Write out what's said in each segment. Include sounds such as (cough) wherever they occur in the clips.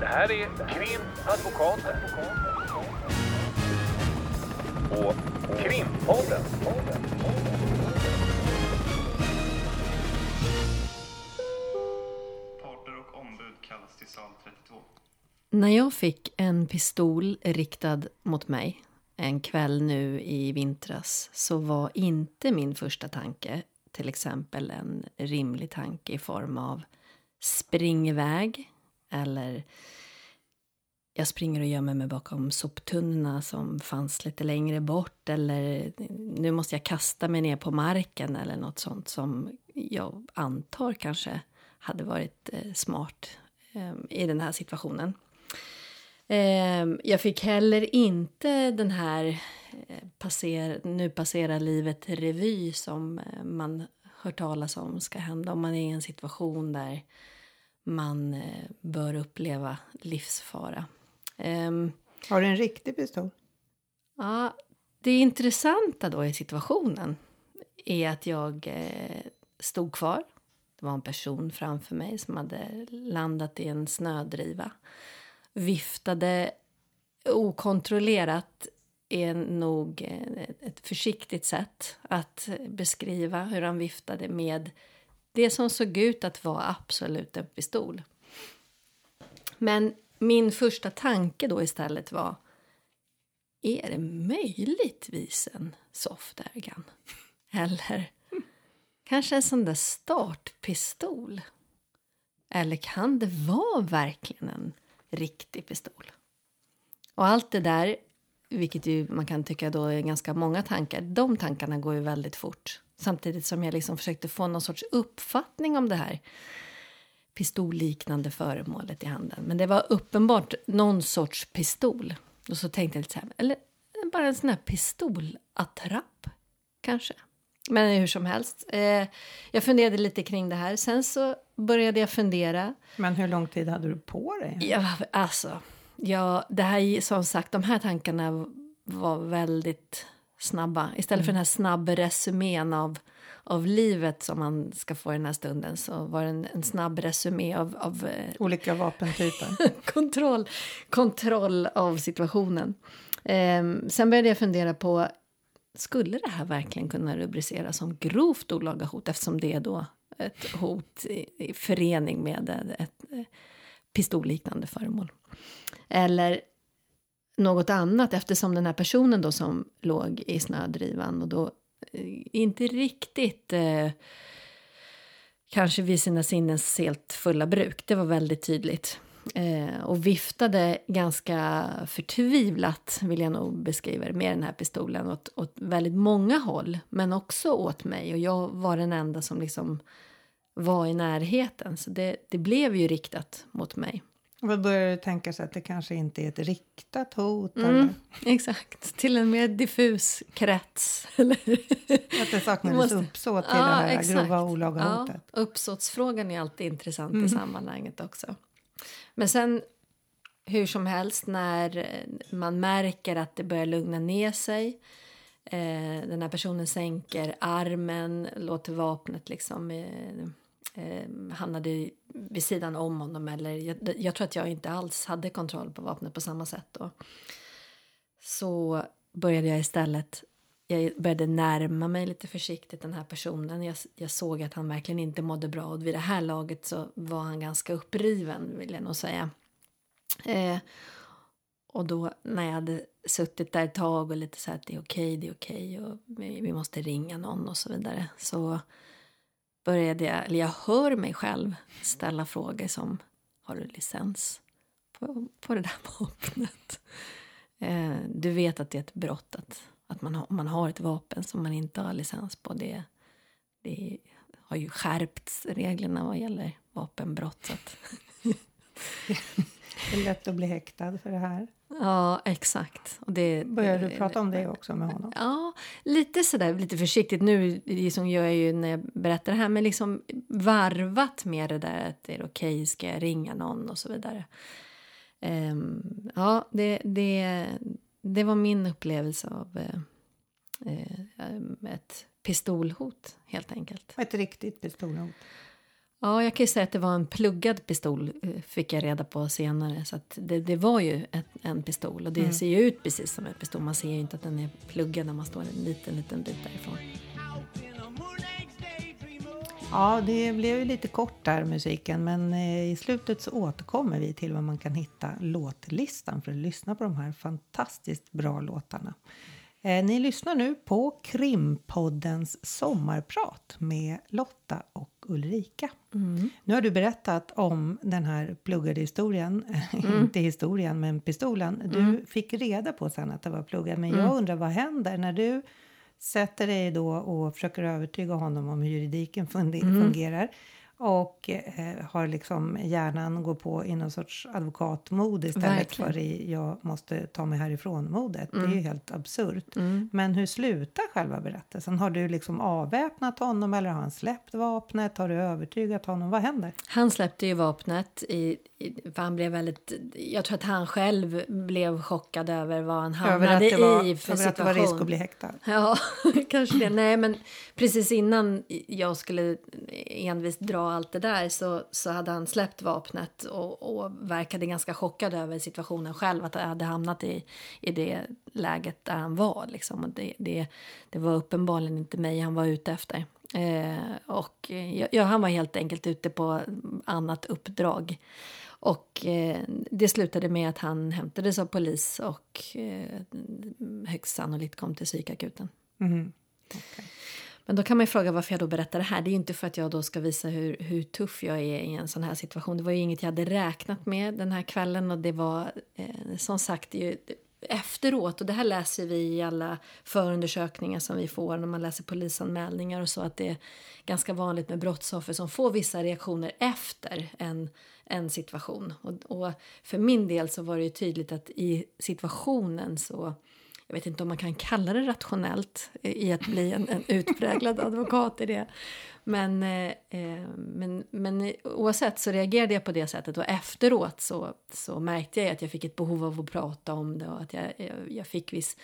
Det här är Krimadvokaten. Och Krimpodden. Parter och ombud kallas till sal 32. När jag fick en pistol riktad mot mig en kväll nu i vintras så var inte min första tanke till exempel en rimlig tanke i form av spring iväg eller jag springer och gömmer mig bakom soptunnorna som fanns lite längre bort eller nu måste jag kasta mig ner på marken eller något sånt som jag antar kanske hade varit eh, smart ehm, i den här situationen. Ehm, jag fick heller inte den här eh, passer, nu passerar livet revy som eh, man hör talas om ska hända om man är i en situation där man eh, bör uppleva livsfara. Um, Har du en riktig pistol? Ja, det intressanta då i situationen är att jag eh, stod kvar. Det var en person framför mig som hade landat i en snödriva. Viftade okontrollerat är nog ett försiktigt sätt att beskriva hur han viftade med det som såg ut att vara absolut en pistol. Men min första tanke då istället var är det möjligtvis en soft airgun? Eller kanske en sån där startpistol? Eller kan det vara verkligen en riktig pistol? Och allt det där, vilket ju man kan tycka då är ganska många tankar, de tankarna går ju väldigt fort. Samtidigt som jag liksom försökte få någon sorts uppfattning om det här pistolliknande föremålet i handen. Men det var uppenbart någon sorts pistol. Och så tänkte jag lite så här, eller bara en sån här pistolattrapp kanske. Men hur som helst, eh, jag funderade lite kring det här. Sen så började jag fundera. Men hur lång tid hade du på dig? Ja, alltså, ja, det här som sagt, de här tankarna var väldigt snabba. Istället för den här snabba resumén av, av livet som man ska få i den här stunden så var det en, en snabb resumé av, av eh, Olika vapentyper. (laughs) kontroll, kontroll av situationen. Ehm, sen började jag fundera på skulle det här verkligen kunna rubriceras som grovt olaga hot eftersom det är då ett hot i, i förening med ett, ett eh, pistolliknande föremål. Eller något annat eftersom den här personen då som låg i snödrivan och då eh, inte riktigt eh, kanske vid sina sinnens helt fulla bruk. Det var väldigt tydligt. Eh, och viftade ganska förtvivlat, vill jag nog beskriva det, med den här pistolen åt, åt väldigt många håll, men också åt mig. Och jag var den enda som liksom var i närheten, så det, det blev ju riktat mot mig. Vad börjar du tänka sig att det kanske inte är ett riktat hot? Mm, eller? exakt, till en mer diffus krets. (laughs) Att det saknades Måste- uppsåt till Ja, det här exakt. grova olaga Ja, hotet. uppsåtsfrågan är alltid intressant Mm. i sammanhanget också. Men sen hur som helst när man märker att det börjar lugna ner sig. Eh, den här personen sänker armen, låter vapnet liksom eh, eh, hamnade vid sidan om honom. Eller jag, jag tror att jag inte alls hade kontroll på vapnet på samma sätt då. Så började jag istället jag började närma mig lite försiktigt den här personen. Jag, jag såg att han verkligen inte mådde bra och vid det här laget så var han ganska uppriven vill jag nog säga. Eh, och då när jag hade suttit där ett tag och lite så här att det är okej, okay, det är okej okay, och vi, vi måste ringa någon och så vidare så började jag, eller jag hör mig själv ställa frågor som har du licens på, på det där vapnet? Eh, du vet att det är ett brott att, att man, har, man har ett vapen som man inte har licens på. Det, det har ju skärpts reglerna vad gäller vapenbrott. Så att, (laughs) Det är lätt att bli häktad för det här. ja, exakt. Och det, Börjar du prata om det också med honom? Ja, lite sådär, lite försiktigt. Nu liksom gör jag ju när jag berättar det här, men liksom varvat med det där att det är okej, ska jag ringa någon och så vidare. Ehm, ja, det, det, det var min upplevelse av eh, ett pistolhot, helt enkelt. Ett riktigt pistolhot. Ja, jag kan ju säga att det var en pluggad pistol eh, fick jag reda på senare. Så det, det var ju ett, en pistol och det ser ju ut precis som en pistol. Man ser ju inte att den är pluggad när man står en liten, liten bit därifrån. Ja, det blev ju lite kort där musiken, men eh, i slutet så återkommer vi till var man kan hitta låtlistan för att lyssna på de här fantastiskt bra låtarna. Eh, ni lyssnar nu på Krimpoddens sommarprat med Lotta och Ulrika. Nu har du berättat om den här pluggade historien, (laughs) inte historien men pistolen. Du fick reda på sen att det var pluggad, men jag undrar vad händer när du sätter dig då och försöker övertyga honom om hur juridiken fundi- fungerar och eh, har liksom hjärnan går på i någon sorts advokatmod istället Verkligen. för i jag måste ta mig härifrån-modet. Det är ju helt absurt. Men hur slutar själva berättelsen? Har du liksom avväpnat honom eller har han släppt vapnet? Har du övertygat honom? Vad händer? Han släppte ju vapnet, i, för han blev väldigt... Jag tror att han själv blev chockad över vad han Över att hamnade det var, i för över att det var situation. risk att bli häktad? Ja, (laughs) kanske det. Nej, men precis innan jag skulle envist dra allt det där så, så hade han släppt vapnet och, och verkade ganska chockad över situationen själv. Att jag hade hamnat i, i det läget där han var. Liksom. Det, det, det var uppenbarligen inte mig han var ute efter. Eh, och ja, han var helt enkelt ute på annat uppdrag. Och eh, det slutade med att han hämtades av polis och eh, högst sannolikt kom till psykakuten. Mhm. Men då kan man ju fråga varför jag då berättar det här. Det är ju inte för att jag då ska visa hur, hur tuff jag är i en sån här situation. Det var ju inget jag hade räknat med den här kvällen och det var eh, som sagt ju efteråt och det här läser vi i alla förundersökningar som vi får när man läser polisanmälningar och så att det är ganska vanligt med brottsoffer som får vissa reaktioner efter en, en situation. Och, och för min del så var det ju tydligt att i situationen så jag vet inte om man kan kalla det rationellt eh, i att bli en, en utpräglad (laughs) advokat i det. Men, eh, eh, men, men oavsett så reagerade jag på det sättet och efteråt så, så märkte jag att jag fick ett behov av att prata om det och att jag, jag, jag fick viss...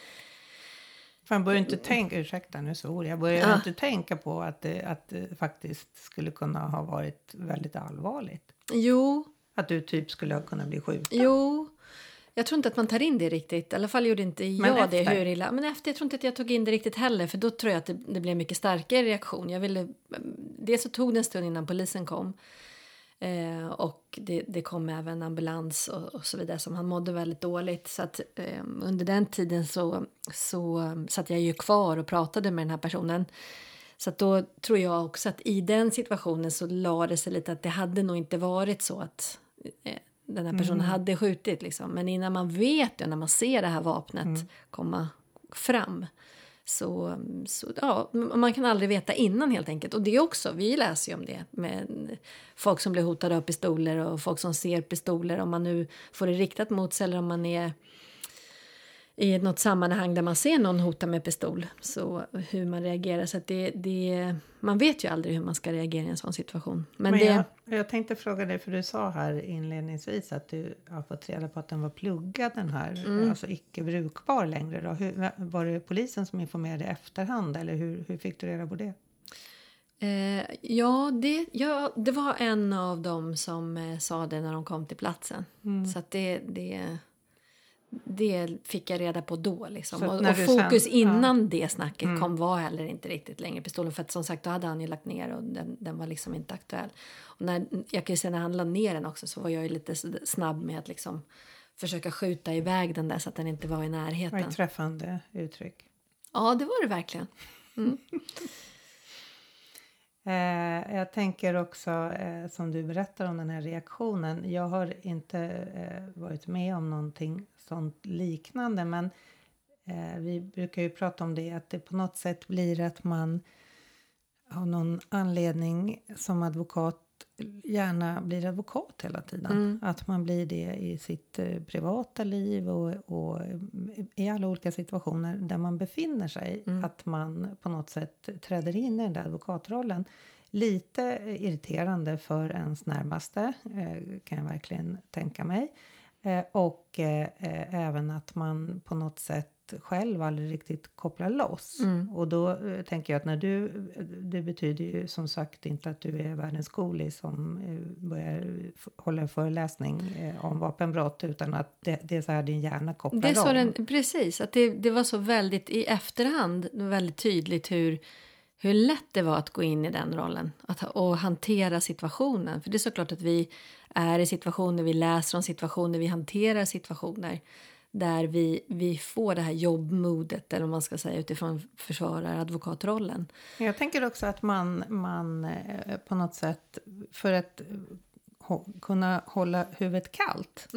Man börjar inte tänka, ursäkta nu svor jag, börjar Ja. inte tänka på att det, att det faktiskt skulle kunna ha varit väldigt allvarligt. Jo, Att du typ skulle ha kunnat bli skjuten. jo. Jag tror inte att man tar in det riktigt. I alla fall gjorde inte Men jag det. efter? Hur illa. Men efter, jag tror inte att jag tog in det riktigt heller. För då tror jag att det, det blev mycket starkare reaktion. Jag ville, dels så tog det en stund innan polisen kom. Eh, och det, det kom även ambulans och, och så vidare som han mådde väldigt dåligt. Så att eh, under den tiden så, så satt jag ju kvar och pratade med den här personen. Så att då tror jag också att i den situationen så la det sig lite att det hade nog inte varit så att eh, den här personen hade skjutit liksom. Men innan man vet det, när man ser det här vapnet komma fram så, så ja, man kan aldrig veta innan helt enkelt. Och det också, vi läser ju om det med folk som blir hotade av pistoler och folk som ser pistoler om man nu får det riktat mot sig eller om man är i något sammanhang där man ser någon hota med pistol. Så hur man reagerar. Så det, det, man vet ju aldrig hur man ska reagera i en sån situation. Men, Men det, jag, jag tänkte fråga dig, för du sa här inledningsvis att du har fått reda på att den var pluggad den här, Mm. alltså icke brukbar längre. Då. Hur, var det polisen som informerade i efterhand eller hur, hur fick du reda på det? Eh, ja, det, ja, det var en av dem som eh, sa det när de kom till platsen. Mm. Så att det, det, det fick jag reda på då. Liksom. Och, och fokus sen- innan det snacket kom var heller inte riktigt längre pistolen. För att som sagt, då hade han ju lagt ner och den, den var liksom inte aktuell. Och när, jag kan ju säga när han la ner den också så var jag ju lite snabb med att liksom försöka skjuta iväg den där så att den inte var i Det var närheten. ett träffande uttryck. Ja, det var det verkligen. (laughs) Eh, jag tänker också, eh, som du berättar om den här reaktionen. Jag har inte eh, varit med om någonting sånt liknande, men eh, vi brukar ju prata om det, att det på något sätt blir att man av någon anledning som advokat gärna blir advokat hela tiden. Att man blir det i sitt eh, privata liv och, och i alla olika situationer där man befinner sig. Att man på något sätt träder in i den där advokatrollen. Lite irriterande för ens närmaste, eh, kan jag verkligen tänka mig. Eh, och eh, eh, även att man på något sätt själv aldrig riktigt kopplar loss. Och då eh, tänker jag att när du, det betyder ju som sagt inte att du är världens coolie som börjar hålla en föreläsning om vapenbrott utan att det, det är så här din hjärna kopplar Det är så om. den, precis, att det, det var så väldigt i efterhand väldigt tydligt hur, hur lätt det var att gå in i den rollen att, och hantera situationen. För det är såklart att vi är i situationer, vi läser om situationer, vi hanterar situationer där vi, vi får det här jobbmodet, eller man ska säga, utifrån försvarar-advokatrollen. Jag tänker också att man, man eh, på något sätt för att kunna hålla huvudet kallt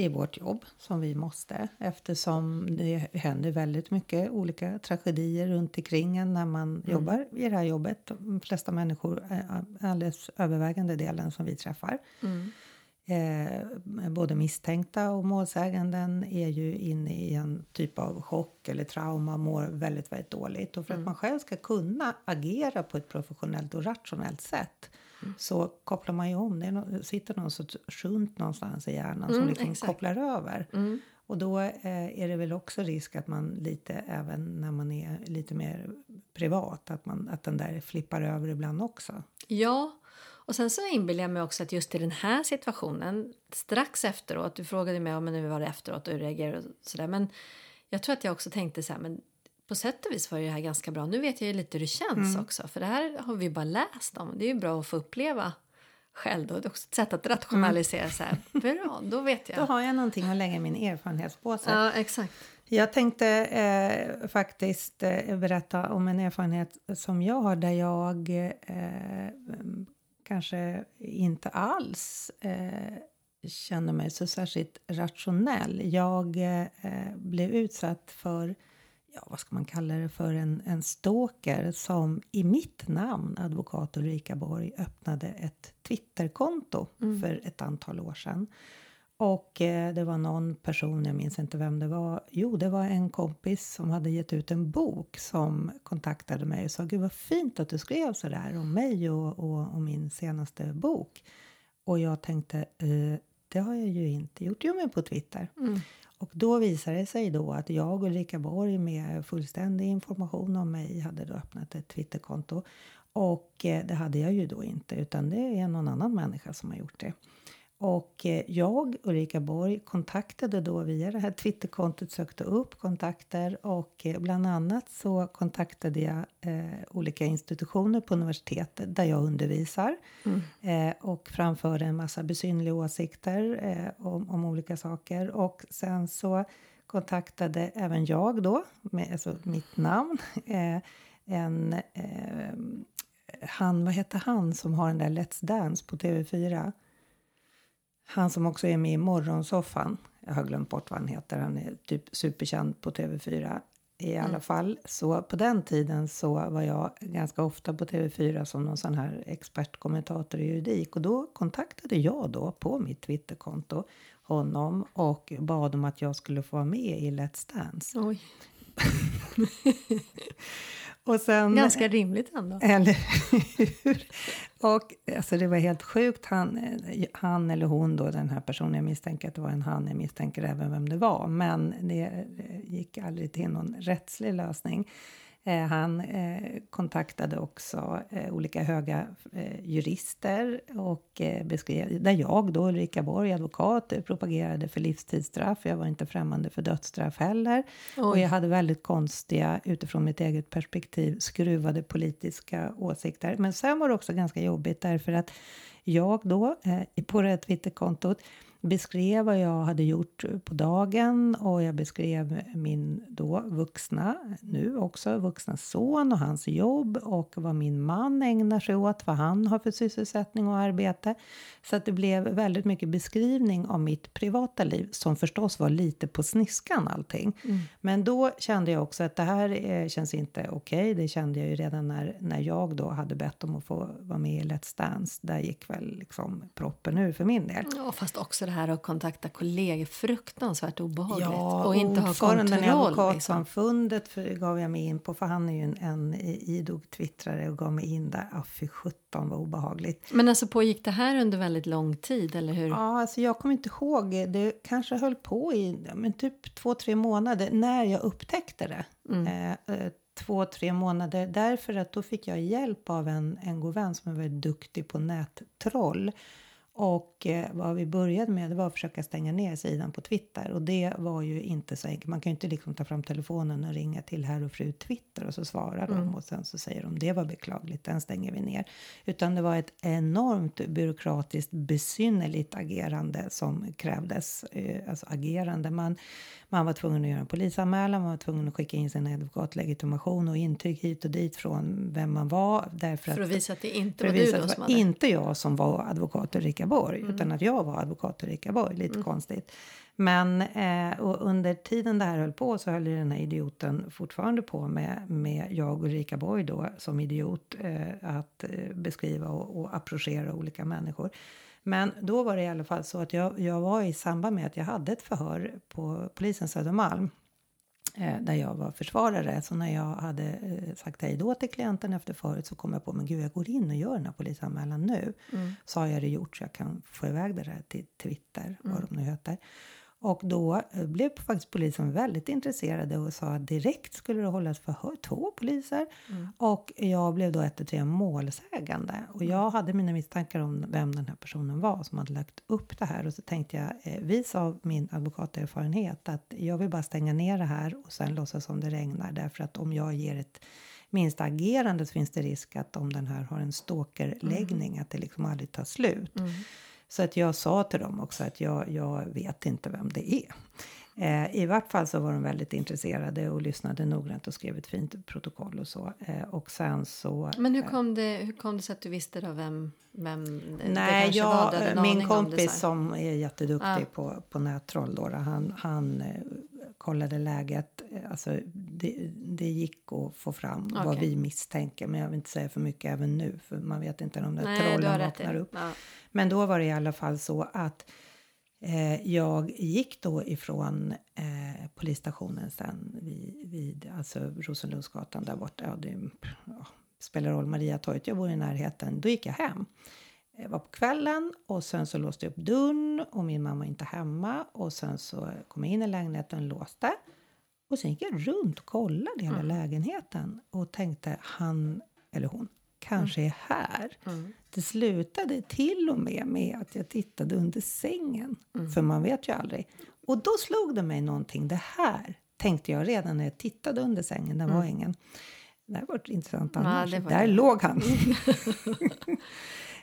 i vårt jobb som vi måste eftersom det händer väldigt mycket olika tragedier runt omkring en när man jobbar i det här jobbet. De flesta människor, alldeles övervägande delen som vi träffar Eh, både misstänkta och målsäganden är ju inne i en typ av chock eller trauma, mår väldigt, väldigt dåligt. Och för att man själv ska kunna agera på ett professionellt och rationellt sätt så kopplar man ju om. Det no- sitter någon sorts shunt någonstans i hjärnan som Mm, liksom exakt. kopplar över. Och då eh, är det väl också risk att man lite, även när man är lite mer privat, att, man, att den där flippar över ibland också. Ja, och sen så inbillar jag mig också att just i den här situationen, strax efteråt, du frågade mig om hur var det efteråt och hur reagerade och sådär, men jag tror att jag också tänkte så här, men på sätt och vis var det här ganska bra. Nu vet jag ju lite hur det känns också, för det här har vi bara läst om. Det är ju bra att få uppleva själv då. Det är också ett sätt att rationalisera så här. Bra, då vet (laughs) Då jag. har jag någonting att lägga min erfarenhetspåse. Ja, exakt. Jag tänkte eh, faktiskt eh, berätta om en erfarenhet som jag har där jag eh, mm, kanske inte alls eh, känner mig så särskilt rationell. Jag eh, blev utsatt för, ja vad ska man kalla det för, en, en stalker som i mitt namn, advokat Ulrika Borg, öppnade ett Twitterkonto för ett antal år sedan. Och eh, det var någon person, jag minns inte vem det var. Jo, det var en kompis som hade gett ut en bok som kontaktade mig och sa Gud vad fint att du skrev så där om mig och, och, och min senaste bok. Och jag tänkte, eh, det har jag ju inte gjort. Jo, men på Twitter. Och då visade det sig då att jag och Ulrika Borg med fullständig information om mig hade då öppnat ett Twitterkonto. Och eh, det hade jag ju då inte, utan det är någon annan människa som har gjort det. Och eh, jag, Ulrika Borg, kontaktade då via det här Twitterkontot, sökte upp kontakter och eh, bland annat så kontaktade jag eh, olika institutioner på universitetet där jag undervisar eh, och framförde en massa besynliga åsikter eh, om, om olika saker. Och sen så kontaktade även jag då, med alltså mitt namn, (laughs) eh, en han, vad heter han som har den där Let's Dance på TV4? Han som också är med i Morgonsoffan. Jag har glömt bort vad han heter. Han är typ superkänd på TV4 i alla fall. Så på den tiden så var jag ganska ofta på TV4 som någon sån här expertkommentator i juridik. Och då kontaktade jag då på mitt Twitterkonto honom och bad om att jag skulle få vara med i Let's Dance. (laughs) (laughs) Och sen, Ganska rimligt ändå. Eller hur? Och alltså det var helt sjukt. Han, han eller hon då, den här personen, jag misstänker att det var en han, jag misstänker även vem det var. Men det gick aldrig till någon rättslig lösning. Eh, han eh, kontaktade också eh, olika höga jurister och beskrev, där jag då, Ulrika Borg, advokat, propagerade för livstidsstraff. Jag var inte främmande för dödsstraff heller. Och jag hade väldigt konstiga, utifrån mitt eget perspektiv, skruvade politiska åsikter. Men sen var det också ganska jobbigt därför att jag då, eh, på det här Twitterkontot, beskrev vad jag hade gjort på dagen och jag beskrev min då vuxna, nu också vuxna son och hans jobb och vad min man ägnar sig åt, vad han har för sysselsättning och arbete. Så att det blev väldigt mycket beskrivning av mitt privata liv som förstås var lite på sniskan allting. Men då kände jag också att det här eh, känns inte okej. Det kände jag ju redan när, när jag då hade bett om att få vara med i Let's Dance. Där gick väl liksom proppen ur för min del. Ja, fast också det här att kontakta kollegor fruktansvärt obehagligt. Ja, och inte ha ordföranden i kontroll. Liksom. Advokatsamfundet för, gav jag mig in på, för han är ju en, en idog twittrare och gav mig in där. Ja, fy sjutton vad obehagligt. Men alltså pågick det här under väldigt lång tid, eller hur? Ja, alltså jag kommer inte ihåg. Det kanske höll på i men typ två, tre månader när jag upptäckte det. Mm. Eh, eh, två, tre månader. Därför att då fick jag hjälp av en, en god vän som är väldigt duktig på nättroll. Och eh, vad vi började med var att försöka stänga ner sidan på Twitter. Och det var ju inte så enkelt. Man kan ju inte liksom ta fram telefonen och ringa till herr och fru Twitter och så svarar Mm. de och sen så säger de det var beklagligt, den stänger vi ner. Utan det var ett enormt byråkratiskt besynnerligt agerande som krävdes. Eh, alltså agerande. Man, man var tvungen att göra en polisanmälan, man var tvungen att skicka in sin advokatlegitimation och intyg hit och dit från vem man var. Därför För att visa att det inte var att du då att som hade... inte jag som var advokat Ulrika Borg utan att jag var advokat Ulrika Borg. Lite konstigt. Men eh, och under tiden det här höll på så höll ju den här idioten fortfarande på med, med jag och Ulrika Borg då som idiot eh, att eh, beskriva och, och approchera olika människor. Men då var det i alla fall så att jag, jag var i samband med att jag hade ett förhör på polisen Södermalm där jag var försvarare. Så när jag hade eh, sagt hej då till klienten efter förut så kom jag på men gud jag går in och gör den här polisanmälan nu. Så har jag det gjort så jag kan få iväg det där till Twitter, vad de nu heter. Och då eh, blev faktiskt polisen väldigt intresserade och sa att direkt skulle det hållas förhör, två poliser. Och jag blev då ett tre målsägande. Och jag hade mina misstankar om vem den här personen var som hade lagt upp det här. Och så tänkte jag, eh, vis av min advokaterfarenhet, att jag vill bara stänga ner det här och sen låtsas som det regnar. Därför att om jag ger ett minsta agerande så finns det risk att om den här har en stalkerläggning att det liksom aldrig tar slut. Så att jag sa till dem också att jag, jag vet inte vem det är. Eh, I vart fall så var de väldigt intresserade och lyssnade noggrant och skrev ett fint protokoll och så. Eh, och sen så... Men hur kom, det, hur kom det sig att du visste då vem, vem det Nej, var? jag, hade en min det, kompis som är jätteduktig Ja. på, på nättroll då, han, han eh, kollade läget. Eh, Alltså, det, det gick att få fram vad Okej. vi misstänker, men jag vill inte säga för mycket även nu, för man vet inte om det Nej, du har trollen vaknar det. upp. Ja. Men då var det i alla fall så att eh, jag gick då ifrån eh, polisstationen sen vid, vid alltså Rosenlundsgatan där borta. Ja, det ja, spelar roll, Mariatorget, jag bor i närheten. Då gick jag hem. Det var på kvällen och sen så låste jag upp dörren och min mamma var inte hemma och sen så kom jag in i lägenheten och låste. Och sen gick jag runt och kollade hela lägenheten och tänkte han eller hon kanske är här. Det slutade till och med med att jag tittade under sängen. För man vet ju aldrig. Och då slog det mig någonting. Det här tänkte jag redan när jag tittade under sängen. Det var ingen. Det här var intressant Ja, annars. det var Där det. låg han. (laughs)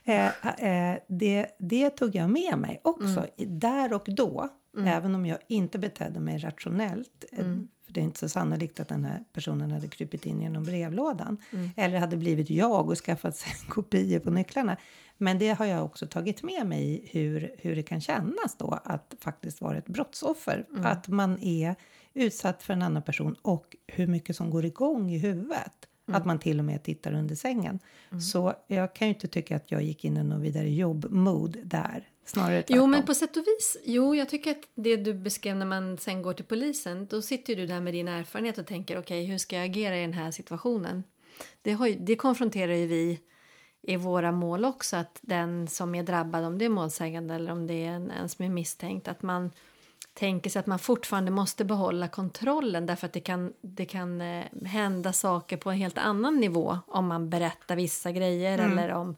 eh, eh, det, det tog jag med mig också. i- Där och då. Även om jag inte betedde mig rationellt. eh, För det är inte så sannolikt att den här personen hade krypit in genom brevlådan. Eller hade blivit jag och skaffat sig kopior på nycklarna. Men det har jag också tagit med mig i hur, hur det kan kännas då att faktiskt vara ett brottsoffer. Att man är utsatt för en annan person och hur mycket som går igång i huvudet. Att man till och med tittar under sängen. Så jag kan ju inte tycka att jag gick in i någon vidare jobb-mode där. Snarare tvärtom. Jo, men på sätt och vis. Jo, jag tycker att det du beskrev när man sen går till polisen, då sitter ju du där med din erfarenhet och tänker okej, hur ska jag agera i den här situationen? Det, har det konfronterar ju vi i våra mål också, att den som är drabbad, om det är målsägande eller om det är en, en som är misstänkt, att man tänker sig att man fortfarande måste behålla kontrollen därför att det kan, det kan eh, hända saker på en helt annan nivå om man berättar vissa grejer eller om,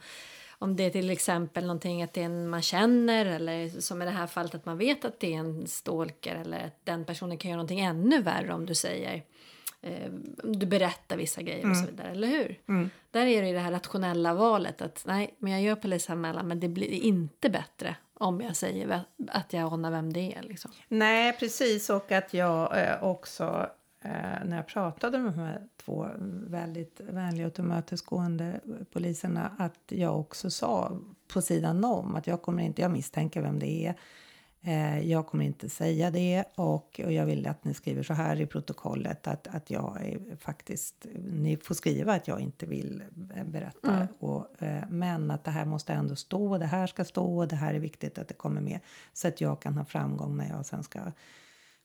om det är till exempel någonting att det är en man känner eller som i det här fallet att man vet att det är en stalker eller att den personen kan göra någonting ännu värre om du säger eh, du berättar vissa grejer och så vidare, eller hur? Där är det ju det här rationella valet att nej, men jag gör polisanmälan men det blir inte bättre om jag säger att jag anar vem det är liksom. Nej, precis. Och att jag eh, också, när jag pratade med de här två väldigt vänliga och tillmötesgående poliserna, att jag också sa på sidan om att jag kommer inte, jag misstänker vem det är. Eh, jag kommer inte säga det och, och jag vill att ni skriver så här i protokollet att, att jag är faktiskt, ni får skriva att jag inte vill berätta. Mm. Och, eh, men att det här måste ändå stå, det här ska stå det här är viktigt att det kommer med. Så att jag kan ha framgång när jag sen ska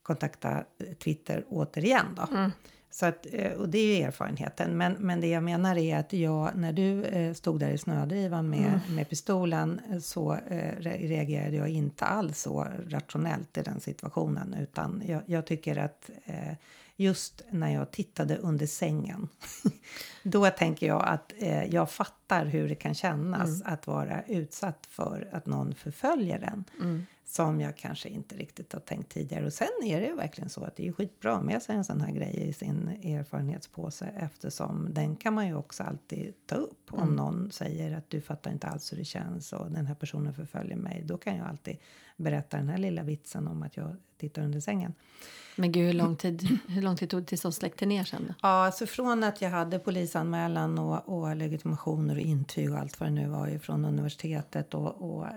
kontakta eh, Twitter återigen då. Mm. Så att, eh, och det är ju erfarenheten. Men, men det jag menar är att jag, när du eh, stod där i snödrivan med, med pistolen så re- reagerade jag inte alls så rationellt i den situationen. Utan jag, jag tycker att just när jag tittade under sängen (laughs) då tänker jag att eh, jag fattar hur det kan kännas att vara utsatt för att någon förföljer en som jag kanske inte riktigt har tänkt tidigare. Och sen är det ju verkligen så att det är skitbra med sig en sån här grej i sin erfarenhetspåse eftersom den kan man ju också alltid ta upp. Om någon säger att du fattar inte alls hur det känns och den här personen förföljer mig. Då kan jag alltid berätta den här lilla vitsen om att jag tittar under sängen. Men gud, hur lång tid, hur lång tid tog det tills de släckte ner sen då? Ja, alltså från att jag hade polisanmälan och, och legitimationer och intyg och allt vad det nu var ju från universitetet och, och eh,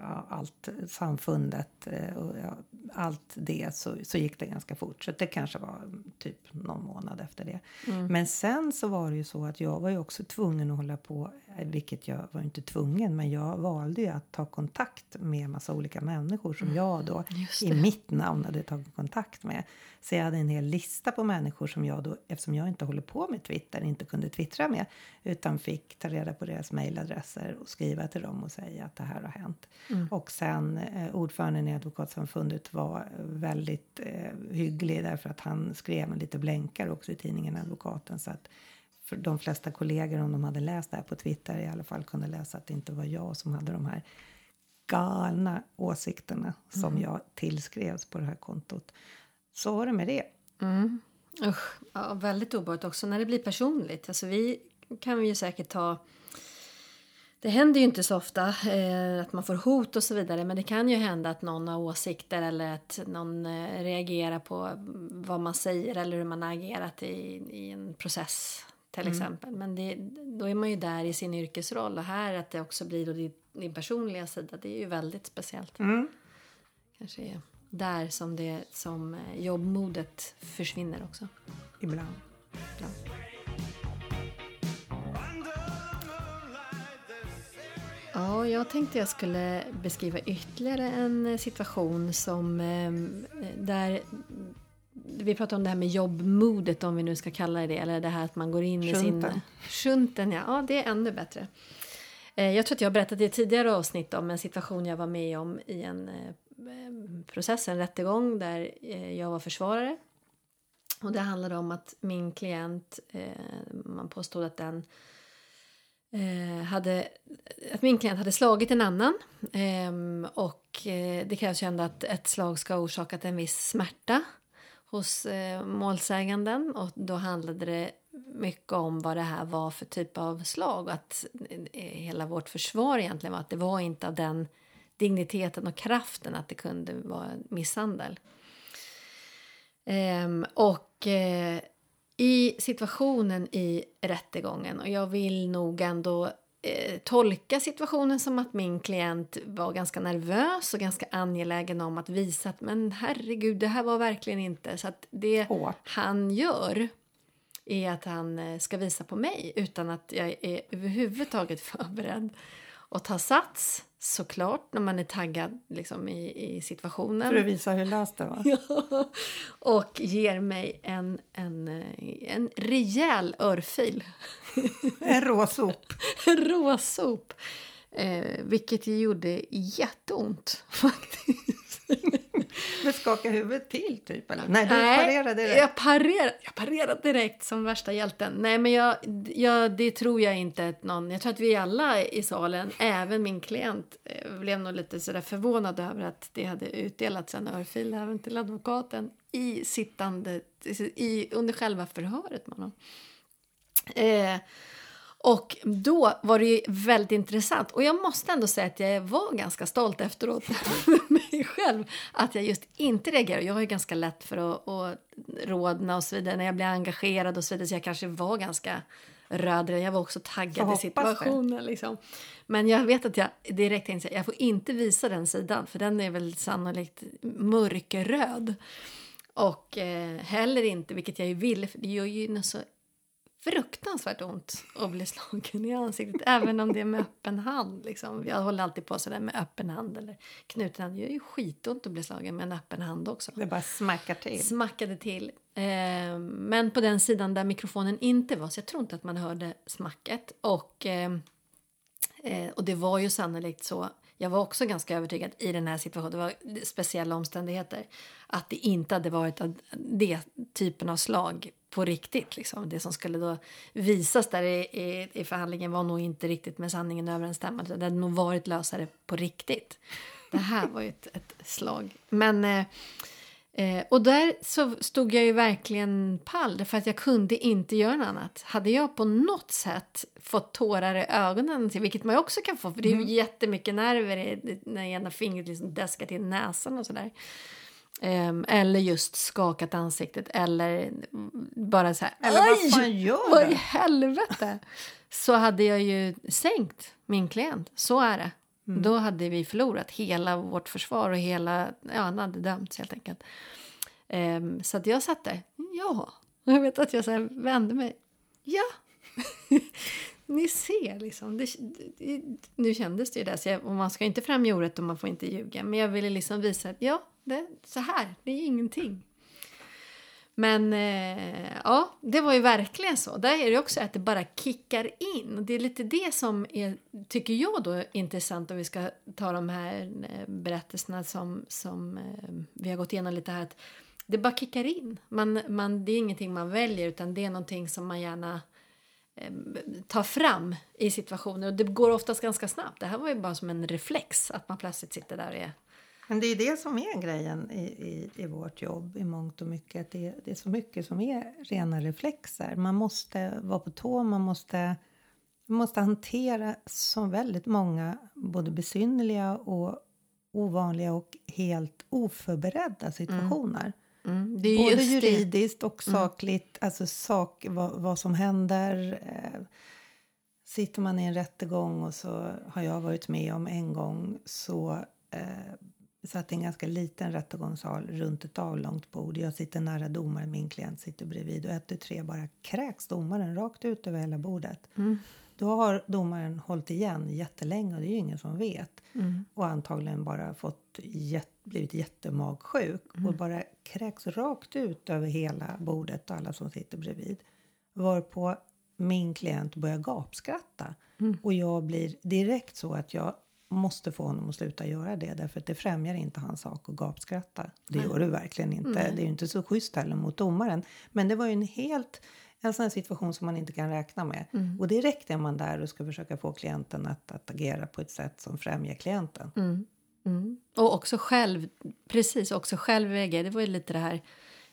ja, allt samfundet eh, och ja, allt det så, så gick det ganska fort. Så det kanske var typ någon månad efter det. Men sen så var det ju så att jag var ju också tvungen att hålla på, eh, vilket jag var inte tvungen, men jag valde ju att ta kontakt med massa olika människor som jag då i det. Mitt namn hade tagit kontakt med. Så jag hade en hel lista på människor som jag då, eftersom jag inte håller på med Twitter, inte kunde twittra med. Utan fick ta reda på deras mejladresser och skriva till dem och säga att det här har hänt. Och sen eh, ordföranden i Advokatsamfundet var väldigt eh, hygglig därför att han skrev med lite blänkare också i tidningen Advokaten. Så att de flesta kollegor, om de hade läst det här på Twitter, i alla fall kunde läsa att det inte var jag som hade de här galna åsikterna som jag tillskrevs på det här kontot. Så var det med det. Usch, ja, väldigt obehagligt också när det blir personligt. Alltså vi kan vi ju säkert ta... Det händer ju inte så ofta eh, att man får hot och så vidare men det kan ju hända att någon har åsikter eller att någon eh, reagerar på vad man säger eller hur man har agerat i, i en process till exempel. Men det, då är man ju där i sin yrkesroll och här att det också blir då din, din personliga sida det är ju väldigt speciellt. Kanske är där som, det, som eh, jobbmodet försvinner också. Ibland. Ja, jag tänkte jag skulle beskriva ytterligare en situation som eh, där vi pratade om det här med jobbmodet om vi nu ska kalla det eller det här att man går in i sin... Shunten, ja. Ja, det är ännu bättre. Eh, jag tror att jag har berättat i ett tidigare avsnitt om en situation jag var med om i en eh, process, en rättegång där eh, jag var försvarare. Och det handlade om att min klient, man påstod att den hade, att min klient hade slagit en annan. Ehm, och det krävs ju ändå att ett slag ska ha orsakat en viss smärta hos målsäganden. Och då handlade det mycket om vad det här var för typ av slag. Och att eh, hela vårt försvar egentligen var att det var inte av den digniteten och kraften att det kunde vara misshandel. Ehm, och eh, i situationen i rättegången, och jag vill nog ändå eh, tolka situationen som att min klient var ganska nervös och ganska angelägen om att visa att men herregud, det här var verkligen inte. Så att det Hårt. han gör är att han eh, ska visa på mig utan att jag är överhuvudtaget (laughs) förberedd. Och ta sats, såklart, när man är taggad liksom, i, i situationen. För att visa hur löst det var. (laughs) Ja. Och ger mig en, en, eh, en rejäl örfil. (laughs) En råsop. En råsop. Eh, vilket gjorde jätteont faktiskt. (laughs) Men skaka huvudet till typ eller? Nej, du parerade direkt. Jag parerade, jag parerade direkt som värsta hjälten. Nej, men jag, jag, det tror jag inte att någon... Jag tror att vi alla i salen, även min klient, eh, blev nog lite sådär förvånad över att det hade utdelats en örfil även till advokaten i sittande, i, under själva förhöret med honom. Eh, och då var det ju väldigt intressant. Och jag måste ändå säga att jag var ganska stolt efteråt (laughs) mig själv. Att jag just inte reagerade. Jag har ju ganska lätt för att, att rodna och så vidare när jag blir engagerad och så vidare. Så jag kanske var ganska röd. Jag var också Så taggad i situationen. Liksom. Men jag vet att jag direkt tänkte att jag får inte visa den sidan för den är väl sannolikt mörkröd. Och eh, heller inte, vilket jag ju ville, för det gör ju något så fruktansvärt ont att bli slagen i ansiktet, även om det är med öppen hand. Liksom. Jag håller alltid på sådär med öppen hand eller knuten hand. Det gör ju skitont att bli slagen med en öppen hand också. Det bara smackar till. Smackade till. Eh, men på den sidan där mikrofonen inte var, så jag tror inte att man hörde smacket. Och, eh, eh, och det var ju sannolikt så jag var också ganska övertygad i den här situationen, det var speciella omständigheter, att det inte hade varit det typen av slag på riktigt. Liksom. Det som skulle då visas där i, i, i förhandlingen var nog inte riktigt med sanningen överensstämmande. Det hade nog varit lösare på riktigt. Det här var ju ett, ett slag. Men... Eh, Eh, och där så stod jag ju verkligen pall för att jag kunde inte göra något annat. Hade jag på något sätt fått tårar i ögonen, vilket man ju också kan få för det är ju mm. jättemycket nerver i, när ena fingret liksom däskar till näsan och sådär. Eh, eller just skakat ansiktet eller bara så här. Eller vad fan gör Vad i helvete? så hade jag ju sänkt min klient. Så är det. Mm. Då hade vi förlorat hela vårt försvar och hela, ja han hade dömts helt enkelt. Um, så att jag satt där, ja. Jag vet att jag så vände mig, ja. (laughs) Ni ser liksom. Det, det, nu kändes det ju där, så jag, man ska inte fram jordet och man får inte ljuga. Men jag ville liksom visa att ja, det, så här, det är ingenting. Men eh, ja, det var ju verkligen så. Där är det också att det bara kickar in. Det är lite det som är, tycker jag då är intressant om vi ska ta de här eh, berättelserna som, som eh, vi har gått igenom lite här. Att det bara kickar in. Man, man, det är ingenting man väljer utan det är någonting som man gärna eh, tar fram i situationer. Och det går oftast ganska snabbt. Det här var ju bara som en reflex att man plötsligt sitter där och är men det är det som är grejen i, i, i vårt jobb i mångt och mycket. Det, det är så mycket som är rena reflexer. Man måste vara på tå, man måste, man måste hantera så väldigt många både besynnerliga och ovanliga och helt oförberedda situationer. Mm. Mm. Både juridiskt och mm. sakligt, mm. alltså sak, vad, vad som händer. Eh, sitter man i en rättegång och så har jag varit med om en gång så eh, vi satt i en ganska liten rättegångssal runt ett avlångt bord. Jag sitter nära domaren, min klient sitter bredvid och ett, tu, tre bara kräks domaren rakt ut över hela bordet. Mm. Då har domaren hållit igen jättelänge och det är ju ingen som vet. Mm. Och antagligen bara fått jät, blivit jättemagsjuk mm. och bara kräks rakt ut över hela bordet och alla som sitter bredvid. Varpå min klient börjar gapskratta. Mm. Och jag blir direkt så att jag måste få honom att sluta göra det därför att det främjar inte hans sak att gapskratta. Det gör det verkligen inte. Mm. Det är ju inte så schysst heller mot domaren. Men det var ju en helt en sån situation som man inte kan räkna med. Mm. Och direkt är man där och ska försöka få klienten att, att agera på ett sätt som främjar klienten. Mm. mm. Och också själv, precis, också själv reagera. Det var ju lite det här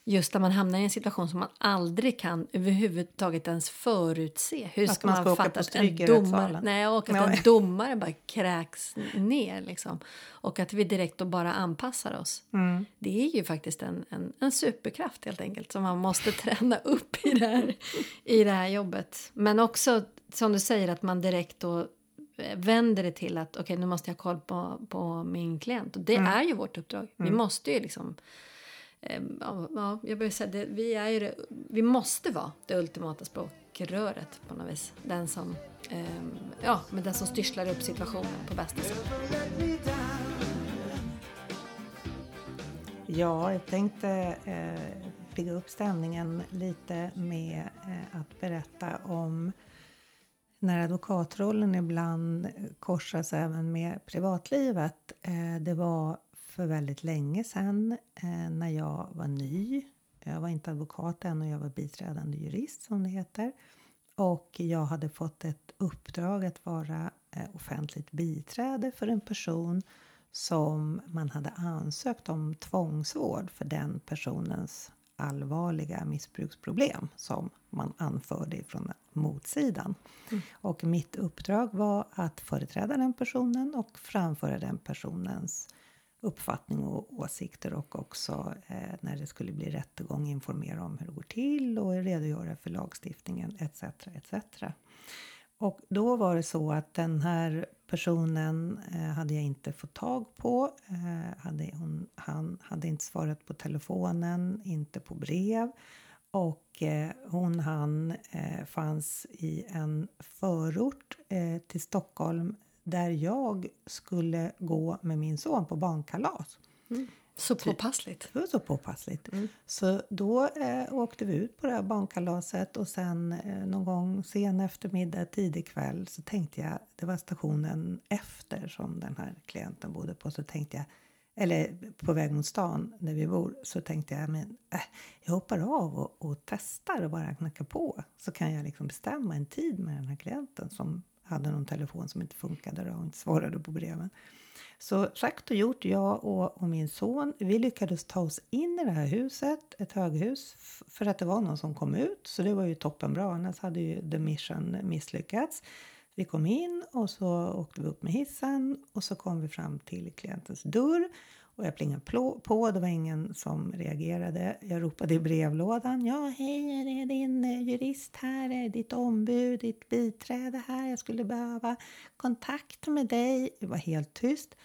just när man hamnar i en situation som man aldrig kan överhuvudtaget ens förutse. Hur ska, ska man, man ska fatta att en domare, nej, och att nej. en domare bara kräks ner liksom. Och att vi direkt då bara anpassar oss. Mm. Det är ju faktiskt en, en, en, superkraft helt enkelt som man måste (laughs) träna upp i det här, i det här jobbet. Men också som du säger att man direkt då eh, vänder det till att okej okay, nu måste jag ha koll på, på min klient. Och det mm. är ju vårt uppdrag. Mm. Vi måste ju liksom Ehm, ja, jag börjar säga det, vi, är det, vi måste vara det ultimata språkröret på något vis. Den som, ehm, ja, men den som styrslar upp situationen på bästa sätt. Ja, jag tänkte eh, pigga upp stämningen lite med eh, att berätta om när advokatrollen ibland korsas även med privatlivet. Eh, det var för väldigt länge sedan eh, när jag var ny. Jag var inte advokat än och jag var biträdande jurist som det heter. Och jag hade fått ett uppdrag att vara eh, offentligt biträde för en person som man hade ansökt om tvångsvård för den personens allvarliga missbruksproblem som man anförde från motsidan. Mm. Och mitt uppdrag var att företräda den personen och framföra den personens uppfattning och åsikter och också eh, när det skulle bli rättegång informera om hur det går till och redogöra för lagstiftningen etc. etc. Och då var det så att den här personen eh, hade jag inte fått tag på. Eh, hade hon, han hade inte svarat på telefonen, inte på brev. Och eh, hon han eh, fanns i en förort eh, till Stockholm där jag skulle gå med min son på barnkalas. Så påpassligt. Det var så påpassligt. Så då eh, åkte vi ut på det här barnkalaset och sen eh, någon gång sen eftermiddag, tidig kväll så tänkte jag, det var stationen efter som den här klienten bodde på, så tänkte jag, eller på väg mot stan där vi bor, så tänkte jag, men äh, jag hoppar av och, och testar och bara knackar på. Så kan jag liksom bestämma en tid med den här klienten som hade någon telefon som inte funkade och inte svarade på breven. Så sagt och gjort, jag och, och, min son, vi lyckades ta oss in i det här huset, ett höghus, för att det var någon som kom ut. Så det var ju toppenbra, annars hade ju the mission misslyckats. Vi kom in och så åkte vi upp med hissen och så kom vi fram till klientens dörr. Och jag plingade på, det var ingen som reagerade. Jag ropade i brevlådan. Ja, hej, är det din eh, jurist här? Är ditt ombud, ditt biträde här? Jag skulle behöva kontakt med dig. Det var helt tyst.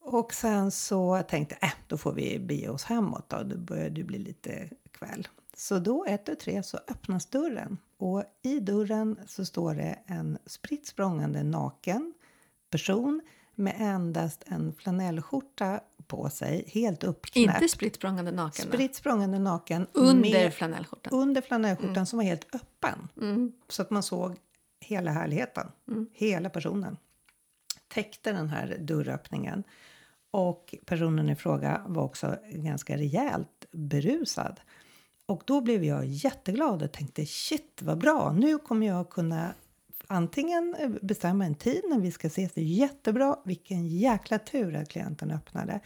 Och sen så tänkte jag, äh, då får vi bege oss hemåt då. Det började ju bli lite kväll. Så då, ett och tre, så öppnas dörren. Och i dörren så står det en spritt språngande naken person med endast en flanellskjorta på sig, helt uppknäppt. Inte spritt språngande naken? Spritt språngande naken. Under med, flanellskjortan? Under flanellskjortan mm. som var helt öppen. Mm. Så att man såg hela härligheten, mm. hela personen. Täckte den här dörröppningen. Och personen i fråga var också ganska rejält berusad. Och då blev jag jätteglad och tänkte shit vad bra, nu kommer jag kunna antingen bestämma en tid när vi ska ses, det är jättebra, vilken jäkla tur att klienten öppnade.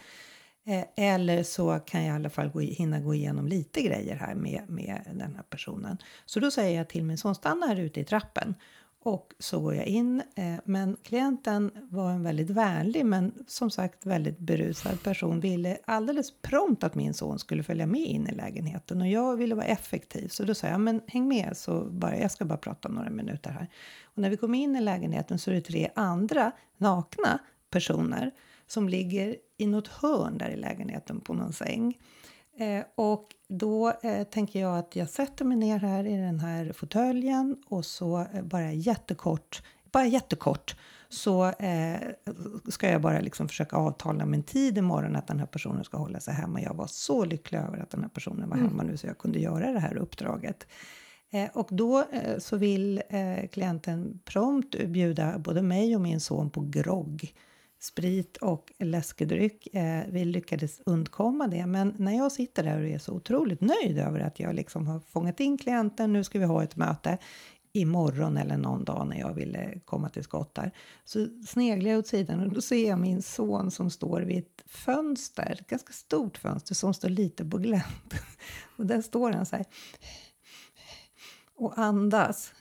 Eh, eller så kan jag i alla fall gå, hinna gå igenom lite grejer här med, med den här personen. Så då säger jag till min son, stanna här ute i trappen. Och så går jag in. Eh, men klienten var en väldigt vänlig men som sagt väldigt berusad person. Ville alldeles prompt att min son skulle följa med in i lägenheten. Och jag ville vara effektiv så då sa jag men häng med så bara, jag ska bara prata några minuter här. Och när vi kom in i lägenheten så är det tre andra nakna personer som ligger i något hörn där i lägenheten på någon säng. Eh, och då eh, tänker jag att jag sätter mig ner här i den här fåtöljen och så eh, bara jättekort, bara jättekort så ska jag bara liksom försöka avtala en tid imorgon att den här personen ska hålla sig hemma. Jag var så lycklig över att den här personen var hemma mm. nu så jag kunde göra det här uppdraget. Och då så vill klienten prompt bjuda både mig och min son på grogg sprit och läskedryck. Eh, vi lyckades undkomma det, men när jag sitter där och är så otroligt nöjd över att jag liksom har fångat in klienten, nu ska vi ha ett möte imorgon eller någon dag när jag ville eh, komma till skott där. Så sneglar jag åt sidan och då ser jag min son som står vid ett fönster, ett ganska stort fönster som står lite på glänt. (laughs) Och där står han så här och andas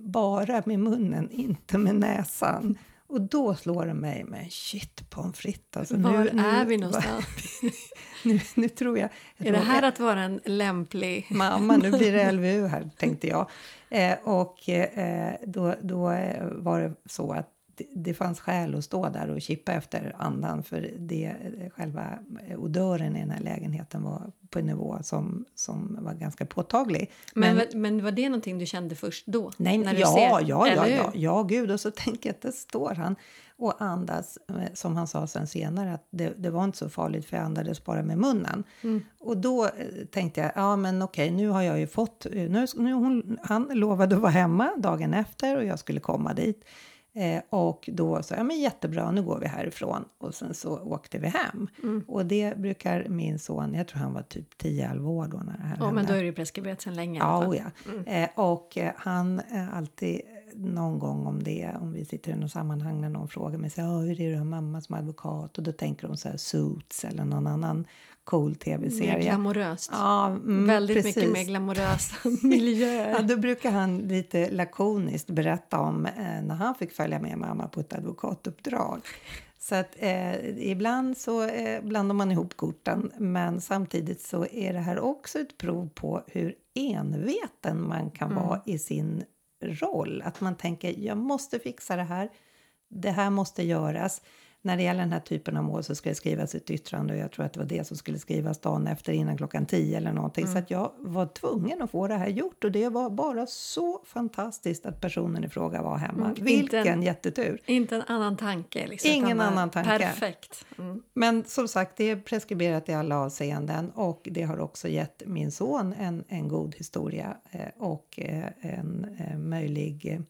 bara med munnen, inte med näsan. Och då slår det mig med shit pommes frites. Alltså, Var nu, är vi (laughs) någonstans? (laughs) nu, nu tror jag... jag är det här att vara en lämplig... Mamma, nu blir det (laughs) LVU här, tänkte jag. Eh, och eh, då, då eh, var det så att det, fanns skäl att stå där och kippa efter andan för det, själva odören i den här lägenheten var på en nivå som, som var ganska påtaglig. Men, men, men var det någonting du kände först då? Nej, när ja, ser, ja, ja, ja, ja, gud. Och så tänker jag att det står han och andas, eh, som han sa sen senare, att det, det var inte så farligt för jag andades bara med munnen. Mm. Och då eh, tänkte jag, ja men okej, nu har jag ju fått, nu, nu hon, han lovade att vara hemma dagen efter och jag skulle komma dit. Eh, och då sa jag, men jättebra, nu går vi härifrån. Och sen så åkte vi hem. Mm. Och det brukar min son, jag tror han var typ 10-11 år då när det här Ja, hände. men då är det ju preskriberat sedan länge. Ja, oh ja. Mm. Eh, och eh, han eh, alltid någon gång om det, om vi sitter i något sammanhang när någon frågar mig så här, hur är det mamma som advokat? Och då tänker de så här Suits eller någon annan cool tv-serie. Mer glamoröst. Ja, mm, Väldigt precis. mycket mer glamorösa (laughs) miljöer. ja, då brukar han lite lakoniskt berätta om eh, när han fick följa med mamma på ett advokatuppdrag. Så att eh, ibland så eh, blandar man ihop korten men samtidigt så är det här också ett prov på hur enveten man kan Mm. vara i sin roll. Att man tänker jag måste fixa det här, det här måste göras. När det gäller den här typen av mål så ska det skrivas ett yttrande och jag tror att det var det som skulle skrivas dagen efter innan klockan 10 eller någonting. Så att jag var tvungen att få det här gjort och det var bara så fantastiskt att personen i fråga var hemma. Mm, inte Vilken en- jättetur! Inte en annan tanke. Liksom, Ingen bara annan tanke. Perfekt. Mm. Men som sagt, det är preskriberat i alla avseenden och det har också gett min son en, en god historia eh, och eh, en eh, möjlig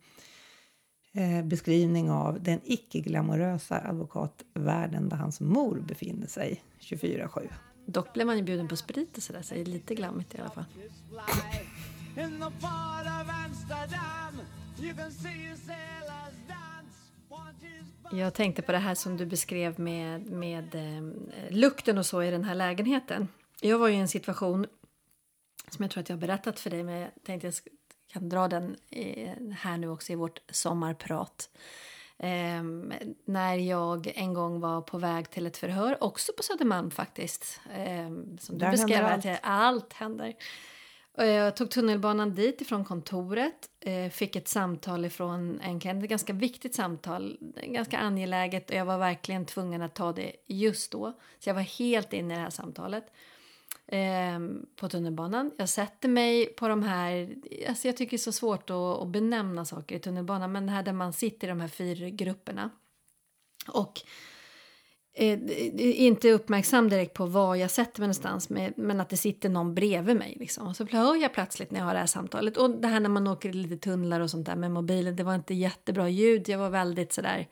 eh, beskrivning av den icke-glamorösa advokatvärlden där hans mor befinner sig 24-7. Dock blev man ju bjuden på sprit och sådär, så det är lite glammigt i alla fall. Jag tänkte på det här som du beskrev med, med eh, lukten och så i den här lägenheten. Jag var ju i en situation som jag tror att jag har berättat för dig, men jag tänkte jag kan dra den eh, här nu också i vårt sommarprat. Eh, när jag en gång var på väg till ett förhör, också på Södermalm faktiskt. Eh, som du Där beskrev, händer allt. allt händer. Jag tog tunnelbanan dit ifrån kontoret, eh, fick ett samtal ifrån en klient, ett ganska viktigt samtal, ganska angeläget och jag var verkligen tvungen att ta det just då. Så jag var helt inne i det här samtalet eh, på tunnelbanan. Jag sätter mig på de här, alltså jag tycker det är så svårt att, att benämna saker i tunnelbanan, men det här där man sitter i de här fyrgrupperna. Och eh, inte uppmärksam direkt på var jag sätter mig någonstans men att det sitter någon bredvid mig. Liksom. Och så hör jag plötsligt när jag har det här samtalet. Och det här när man åker i lite tunnlar och sånt där med mobilen. Det var inte jättebra ljud. Jag var väldigt sådär. eh,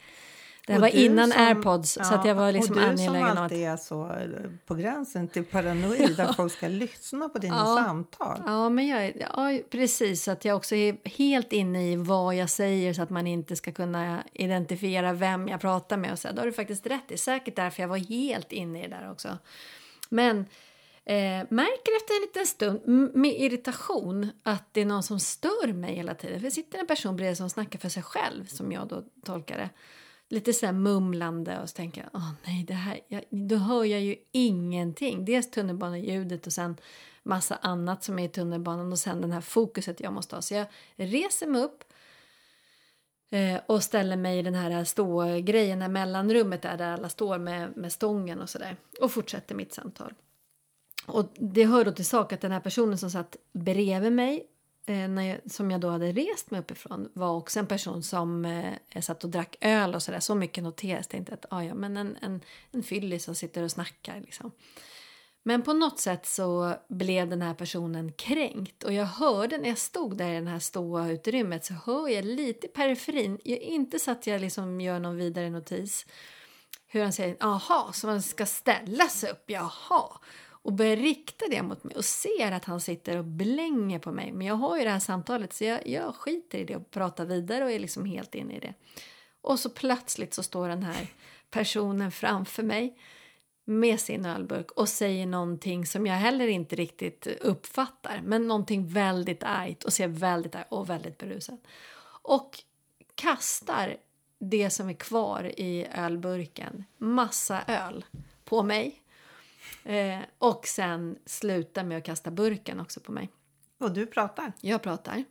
det var du innan som- airpods så att jag var liksom och du angelägen som om att... alltid är så eh, på gränsen till paranoid att (laughs) folk ska lyssna på dina Ja. samtal. Ja, men jag, ja, precis. Att jag också är helt inne i vad jag säger så att man inte ska kunna identifiera vem jag pratar med. Och så. Då har du faktiskt rätt. Det är säkert därför jag var helt inne i det där också. Men eh, märker efter en liten stund med irritation att det är någon som stör mig hela tiden. För det sitter en person bredvid som snackar för sig själv, som jag då tolkar det. Lite så här mumlande och så tänker jag, åh nej, det här, jag, då hör jag ju ingenting. Dels tunnelbaneljudet och sen massa annat som är i tunnelbanan och sen den här fokuset jag måste ha. Så jag reser mig upp eh, och ställer mig i den här stågrejen, det här mellanrummet där, där alla står med, med stången och sådär. Och fortsätter mitt samtal. Och det hör då till sak att den här personen som satt bredvid mig Eh, när jag, som jag då hade rest mig uppifrån var också en person som eh, satt och drack öl och sådär. Så mycket noterades. Jag tänkte att ah, ja, men en, en, en fyllis som sitter och snackar liksom. Men på något sätt så blev den här personen kränkt och jag hörde när jag stod där i det här stora utrymmet så hör jag lite i periferin, jag, inte så att jag liksom gör någon vidare notis, hur han säger aha, så man ska ställa sig upp, jaha. Och börjar rikta det mot mig och ser att han sitter och blänger på mig. Men jag har ju det här samtalet så jag, jag skiter i det och pratar vidare och är liksom helt inne i det. Och så plötsligt så står den här personen framför mig med sin ölburk och säger någonting som jag heller inte riktigt uppfattar. Men någonting väldigt argt och ser väldigt arg och väldigt berusad. Och kastar det som är kvar i ölburken, massa öl, på mig. Eh, och sen slutar med att kasta burken också på mig. Och du pratar. Jag pratar.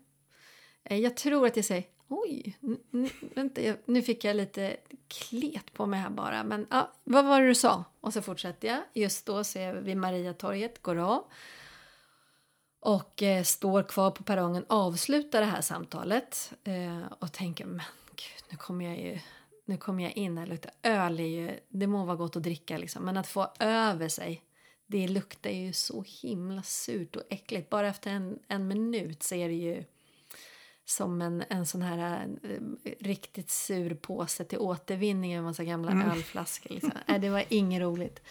Eh, Jag tror att jag säger oj, n- n- vänta, jag, nu fick jag lite klet på mig här bara. Men ja, vad var det du sa? Och så fortsätter jag. Just då ser vi Mariatorget, går av. Och eh, står kvar på perrongen, avslutar det här samtalet. Eh, och tänker, men gud, nu kommer jag ju... Nu kommer jag in här, luktar öl är ju, det må vara gott att dricka liksom, men att få över sig, det luktar ju så himla surt och äckligt. Bara efter en, en minut så är det ju som en, en sån här eh, riktigt sur påse till återvinning av en massa gamla ölflaskor. Liksom. Nej, det var inget roligt.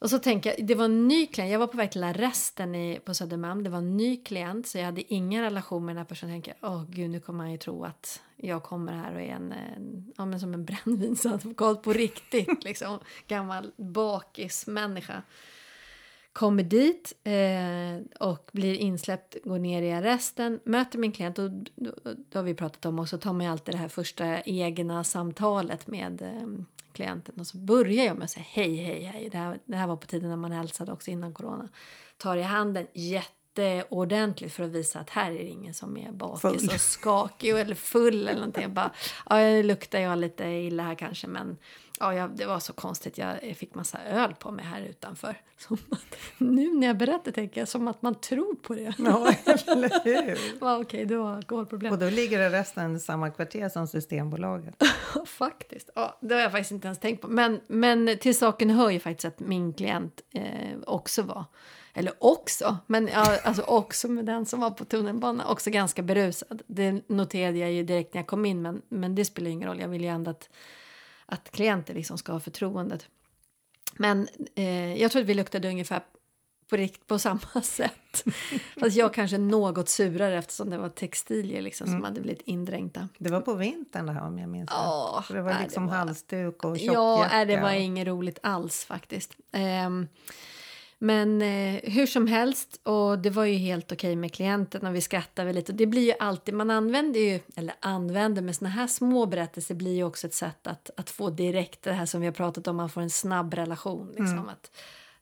Och så tänker jag, det var en ny klient, jag var på väg till arresten i, på Södermalm, det var en ny klient så jag hade ingen relation med den här personen. Jag tänker, åh gud nu kommer han ju tro att jag kommer här och är en, en ja, men som en brännvinsadvokat på riktigt, (laughs) liksom. Gammal bakismänniska. Kommer dit eh, och blir insläppt, går ner i arresten, möter min klient och då, då har vi pratat om också, tar man ju alltid det här första egna samtalet med eh, klienten och så börjar jag med att säga hej, hej, hej. Det här, det här var på tiden när man hälsade också innan corona. Tar i handen jätteordentligt för att visa att här är det ingen som är bakis Full. och skakig eller full eller någonting. Jag bara, ja, luktar jag lite illa här kanske men ja, jag, det var så konstigt. Jag fick massa öl på mig här utanför. (laughs) Som att, nu när jag berättar tänker jag som att man tror på det. Ja, eller hur? (laughs) Ja, Okej, du har alkoholproblem. Och då ligger det resten i samma kvarter som Systembolaget. (laughs) faktiskt. Ja, det har jag faktiskt inte ens tänkt på. Men, men till saken hör ju faktiskt att min klient eh, också var, eller också, men ja, alltså också med den som var på tunnelbanan, också ganska berusad. Det noterade jag ju direkt när jag kom in, men, men det spelar ingen roll. Jag vill ju ändå att, att klienter liksom ska ha förtroendet. Men eh, jag tror att vi luktade ungefär på, rikt, på samma (laughs) sätt. Fast jag kanske något surare eftersom det var textilier liksom, som hade blivit indränkta. Det var på vintern det här om jag minns rätt. Ja, För det var nej, liksom det var- halsduk och Ja, tjockjacka. nej, det var inget roligt alls faktiskt. Ehm, men eh, hur som helst, och det var ju helt okej med klienten och vi skrattade lite. Och det blir ju alltid, man använder ju, eller använder, med såna här små berättelser blir ju också ett sätt att, att få direkt det här som vi har pratat om, man får en snabb relation. Liksom, att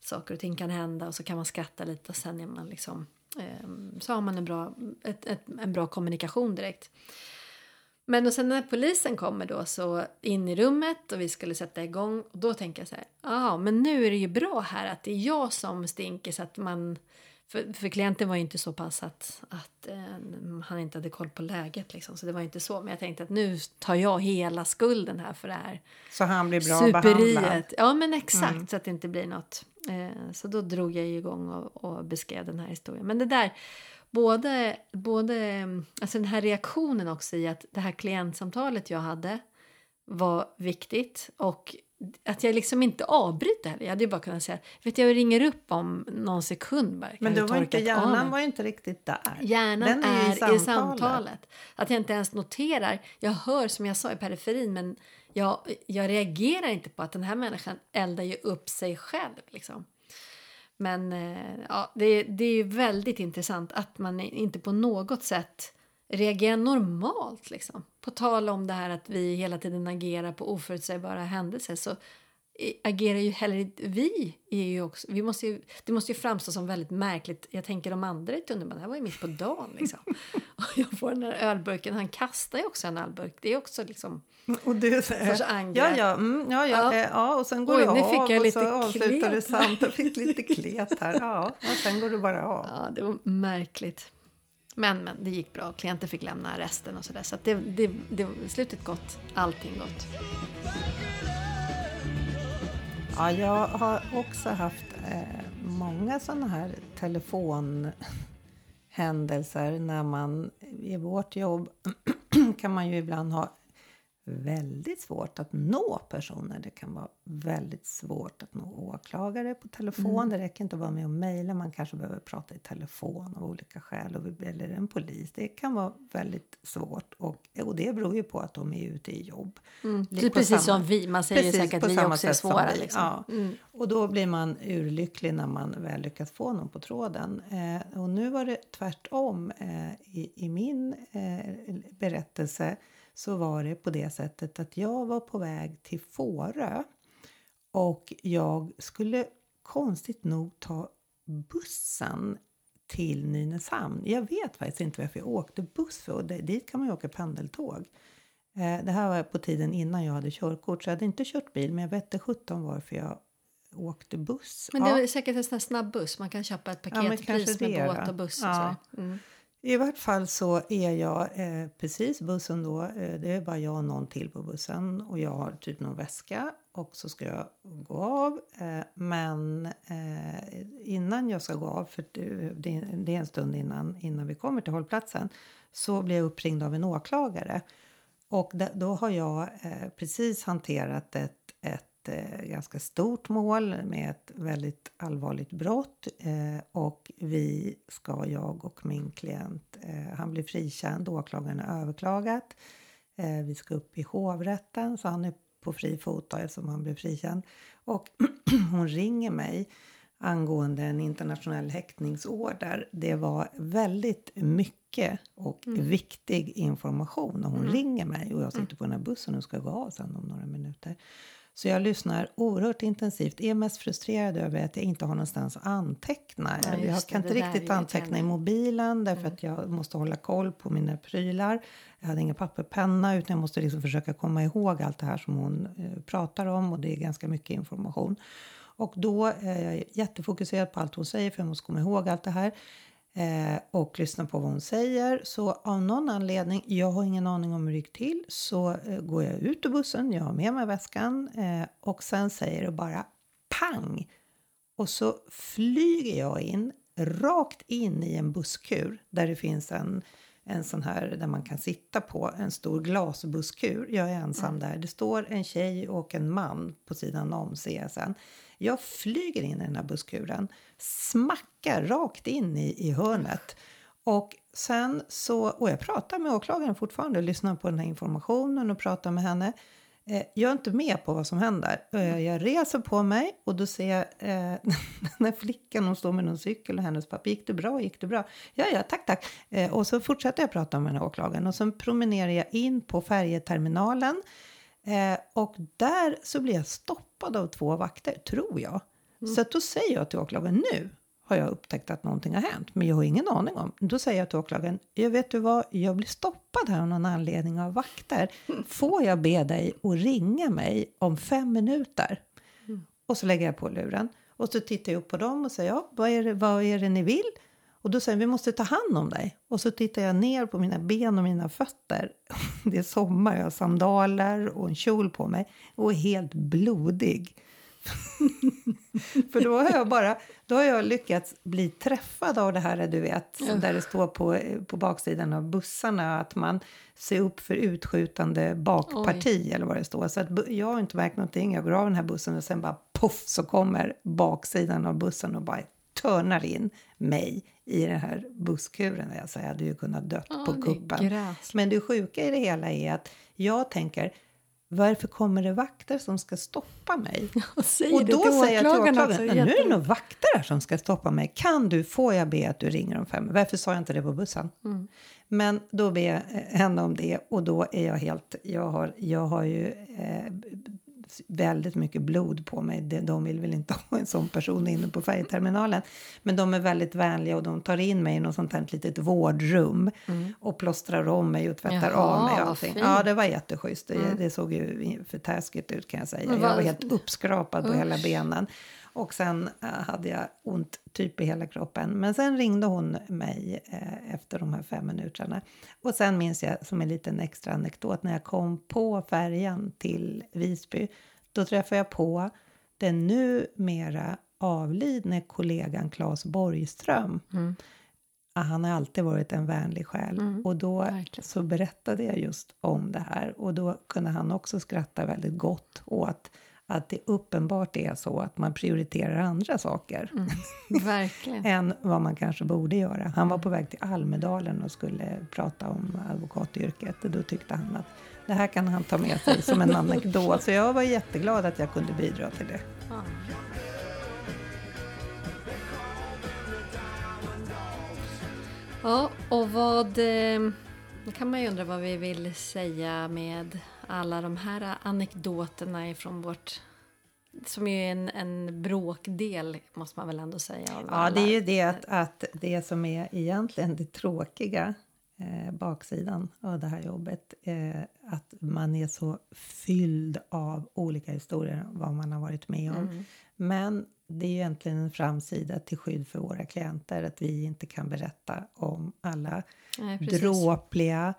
saker och ting kan hända och så kan man skratta lite och sen är man liksom, ehm, så har man en bra, ett, ett, en bra kommunikation direkt. Men och sen när polisen kommer då så in i rummet och vi skulle sätta igång och då tänker jag så här, ja men nu är det ju bra här att det är jag som stinker så att man för, för klienten var ju inte så pass att, att eh, han inte hade koll på läget liksom, så det var inte så. Men jag tänkte att nu tar jag hela skulden här för det här Så han blir bra behandlad. superiet. Ja men exakt så att det inte blir något. Eh, så då drog jag igång och, och beskrev den här historien. Men det där, både, både, alltså den här reaktionen också i att det här klientsamtalet jag hade var viktigt och att jag liksom inte avbryter heller. Jag hade ju bara kunnat säga, vet jag ringer upp om någon sekund bara. Men du då var inte torka ett av mig?" hjärnan var ju inte riktigt där. Hjärnan Den är, ju i, samtalet. samtalet. Att jag inte ens noterar. Jag hör som jag sa i periferin men jag, jag reagerar inte på att den här människan eldar ju upp sig själv. Liksom. Men eh, ja, det, det är ju väldigt intressant att man inte på något sätt reagerar normalt. Liksom. På tal om det här att vi hela tiden agerar på oförutsägbara händelser så eh, agerar ju heller vi. Är ju också, vi måste ju, det måste ju framstå som väldigt märkligt. Jag tänker de andra i tunnelbanan, det här var ju mitt på dagen. Liksom. (laughs) Och jag får den här ölburken, han kastar ju också en ölburk. Det är också liksom... (laughs) Och du säger, ja, ja, mm, ja, ja, Ja. ja. ja, och sen går Oj, du av fick jag och lite så avslutar du klet. samtalet. Fick lite klet här, ja, och sen går du bara av. (laughs) Ja, det var märkligt. Men, men det gick bra. Klienten fick lämna resten. och sådär. Så att det, det, det, slutet gott. Allting gott. Ja, jag har också haft eh, många sådana här telefonhändelser när man i vårt jobb (clears throat) kan man ju ibland ha väldigt svårt att nå personer. Det kan vara väldigt svårt att nå åklagare på telefon. Det räcker inte att vara med och mejla. Man kanske behöver prata i telefon av olika skäl. och- Eller en polis. Det kan vara väldigt svårt. Och, och det beror ju på att de är ute i jobb. Mm. Är precis samma- som vi. Man säger ju Precis, säkert att vi också är svåra. vi, Liksom. ja. Mm. Och då blir man urlycklig när man väl lyckas få någon på tråden. Eh, och nu var det tvärtom. Eh, i, I min eh, berättelse så var det på det sättet att jag var på väg till Fårö. Och jag skulle konstigt nog ta bussen till Nynäshamn. Jag vet faktiskt inte varför jag åkte buss för. Och dit kan man ju åka pendeltåg. Eh, det här var på tiden innan jag hade körkort. Så jag hade inte kört bil. Men jag vette 17 varför jag åkte buss. Men det Ja. är säkert en sån här snabbuss. Man kan köpa ett paketpris kanske med båt och buss. Ja. Och så. Mm. I vart fall så är jag eh, precis bussen då. Eh, det är bara jag och någon till på bussen. Och jag har typ någon väska. Och så ska jag gå av. Eh, men eh, innan jag ska gå av, för det, det är en stund innan, innan vi kommer till hållplatsen. Så blir jag uppringd av en åklagare. Och då har jag eh, precis hanterat ett, ett eh, ganska stort mål med ett väldigt allvarligt brott. Eh, och vi ska, jag och min klient, eh, han blir frikänd, åklagaren har överklagat. Vi ska upp i hovrätten, så han är på fri fot då, eftersom han blev frikänd. Och (clears throat) hon ringer mig angående en internationell häktningsorder. Det var väldigt mycket och viktig information och hon ringer mig och jag sitter på den här bussen och ska gå av sen om några minuter. Så jag lyssnar oerhört intensivt. Är mest frustrerad över att jag inte har någonstans att anteckna. Ja, jag det, kan inte det riktigt anteckna i mobilen därför att jag måste hålla koll på mina prylar. Jag hade ingen papper och penna utan jag måste liksom försöka komma ihåg allt det här som hon eh, pratar om och det är ganska mycket information. Och då är jag jättefokuserad på allt hon säger för jag måste komma ihåg allt det här. Eh, och lyssna på vad hon säger. Så av någon anledning, jag har ingen aning om hur det gick till, så eh, går jag ut ur bussen, jag har med mig väskan eh, och sen säger det bara pang! Och så flyger jag in, rakt in i en busskur där det finns en, en sån här där man kan sitta på, en stor glasbusskur. Jag är ensam där. Det står en tjej och en man på sidan om ser jag flyger in i den här busskuren, smackar rakt in i, i hörnet. Och sen så, och jag pratar med åklagaren fortfarande, lyssnar på den här informationen och pratar med henne. Eh, Jag är inte med på vad som händer. Eh, Jag reser på mig och då ser jag eh, (laughs) den här flickan, hon står med någon cykel och hennes pappa. Gick det bra? Gick det bra? Ja, ja, tack, tack. Eh, Och så fortsätter jag prata med den här åklagaren och sen promenerar jag in på färjeterminalen. Eh, och där så blir jag stoppad av två vakter, tror jag. Så att då säger jag till åklagaren nu har jag upptäckt att någonting har hänt, men jag har ingen aning om. Då säger jag till åklagaren, jag vet du vad, jag blir stoppad här av någon anledning av vakter. Får jag be dig att ringa mig om fem minuter? Och så lägger jag på luren. Och så tittar jag upp på dem och säger, ja, vad är det, vad är det ni vill? Och då säger de, vi måste ta hand om dig. Och så tittar jag ner på mina ben och mina fötter. (laughs) Det är sommar, jag har sandaler och en kjol på mig och är helt blodig. (laughs) För då har jag bara då har jag lyckats bli träffad av det här, du vet, där det står på, på baksidan av bussarna att man ser upp för utskjutande bakparti eller vad det står. Så att jag har inte märkt någonting. Jag går av den här bussen och sen bara poff så kommer baksidan av bussen och bara törnar in mig i den här busskuren. Säger, jag hade ju kunnat dött Ja, på kuppen. gräsligt. Men det sjuka i det hela är att jag tänker, varför kommer det vakter som ska stoppa mig? (laughs) Och då säger jag till åklagaren nu är det nog vakter här som ska stoppa mig. Kan du, får jag be att du ringer om fem? Varför sa jag inte det på bussen? Mm. Men då ber jag henne om det och då är jag helt, jag har, jag har ju eh, väldigt mycket blod på mig. De, vill väl inte (laughs) ha en sån person inne på färjeterminalen. Men de är väldigt vänliga och de tar in mig i något sånt här litet vårdrum och plåstrar om mig och tvättar Mm. Jaha, av mig. och allting. Mm. Ja, det var jätteschysst. Det, det såg ju för taskigt ut kan jag säga. Jag var helt uppskrapad på hela Usch. benen. Och sen eh, hade jag ont typ i hela kroppen. Men sen ringde hon mig eh, efter de här fem minuterna. Och sen minns jag som en liten extra anekdot när jag kom på färjan till Visby. Då träffade jag på den numera avlidne kollegan Claes Borgström. Ah, Han har alltid varit en vänlig själ. och då verkligen. så berättade jag just om det här. Och då kunde han också skratta väldigt gott åt att det uppenbart är så att man prioriterar andra saker Verkligen. (laughs) än vad man kanske borde göra. Han var på väg till Almedalen och skulle prata om advokatyrket och då tyckte han att det här kan han ta med sig som en (laughs) anekdot. Så jag var jätteglad att jag kunde bidra till det. Ja. Ja, och vad... eh, Då kan man ju undra vad vi vill säga med alla de här anekdoterna ifrån vårt... Som ju är en, en bråkdel, måste man väl ändå säga. Ja, alla. det är ju det att, att det som är egentligen det tråkiga, eh, baksidan av det här jobbet, eh, att man är så fylld av olika historier vad man har varit med om. Men det är ju egentligen en framsida till skydd för våra klienter, att vi inte kan berätta om alla Nej, dråpliga,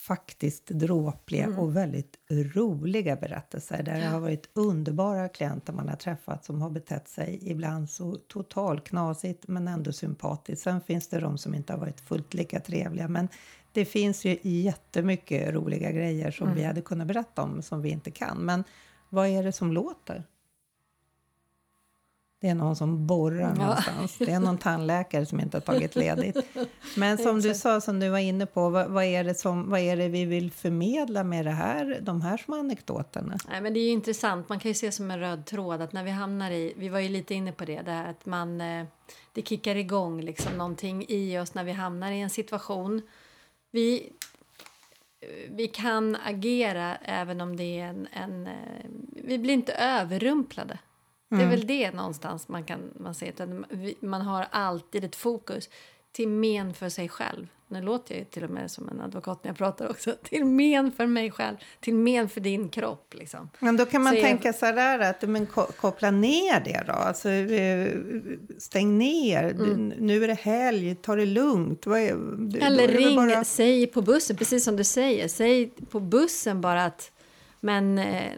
faktiskt dråpliga och väldigt roliga berättelser där det har varit underbara klienter man har träffat som har betett sig ibland så totalt knasigt men ändå sympatiskt. Sen finns det de som inte har varit fullt lika trevliga men det finns ju jättemycket roliga grejer som vi hade kunnat berätta om som vi inte kan. Men vad är det som låter? Det är någon som borrar någonstans. Det är någon tandläkare som inte har tagit ledigt. Men som du sa, som du var inne på, vad, vad, är det som, vad är det vi vill förmedla med det här, de här små anekdoterna? Nej, men det är intressant. Man kan ju se som en röd tråd att när vi hamnar i, vi var ju lite inne på det, det här att man, eh, det kickar igång liksom någonting i oss när vi hamnar i en situation. Vi, vi kan agera även om det är en... en eh, vi blir inte överrumplade. Det är väl det någonstans man kan man se. Man har alltid ett fokus till men för sig själv. Nu låter jag ju till och med som en advokat när jag pratar också. (laughs) Till men för mig själv, till men för din kropp. Liksom. Men då kan man Så jag- tänka så här att men, ko- koppla ner det då. Alltså, eh, stäng ner. Du, nu är det helg, ta det lugnt. Är, Mm. Eller ring, bara- säg på bussen, precis som du säger. Säg på bussen bara att men eh,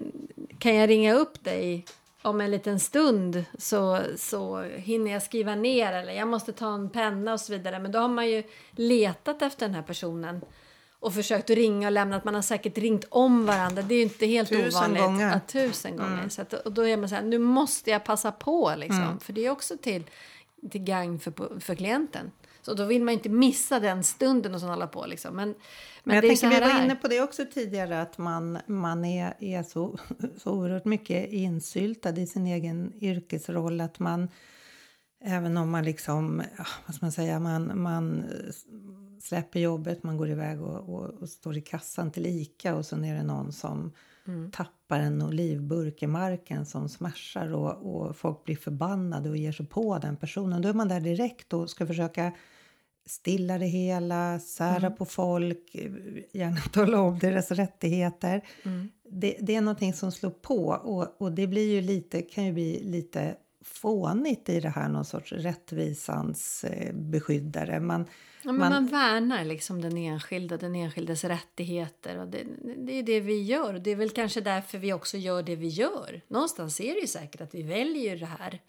kan jag ringa upp dig om en liten stund så, så hinner jag skriva ner eller jag måste ta en penna och så vidare. Men då har man ju letat efter den här personen och försökt att ringa och lämna. Man har säkert ringt om varandra. Det är ju inte helt Tusen ovanligt. gånger. Mm. Ja, tusen gånger. Så att, och då är man så här, nu måste jag passa på liksom. För det är också till, till gagn för, för klienten. Så då vill man inte missa den stunden och så hålla på liksom. Men, men, Men jag det tänker, vi var är. inne på det också tidigare, att man, man är, är så, (laughs) så oerhört mycket insyltad i sin egen yrkesroll att man, även om man liksom, vad ska man säga, man, man släpper jobbet, man går iväg och, och, och står i kassan till Ica och så är det någon som tappar en olivburk i marken som smashar och, och folk blir förbannade och ger sig på den personen. Då är man där direkt och ska försöka stilla det hela, sära på folk, gärna (laughs) tala om deras rättigheter. Det, det är någonting som slår på och, och det blir ju lite, kan ju bli lite fånigt i det här någon sorts rättvisans eh, beskyddare. Man, Ja, men man- man, värnar liksom den enskilda, den enskildes rättigheter. Och det, det är det vi gör. Och det är väl kanske därför vi också gör det vi gör. Någonstans är det ju säkert att vi väljer det här.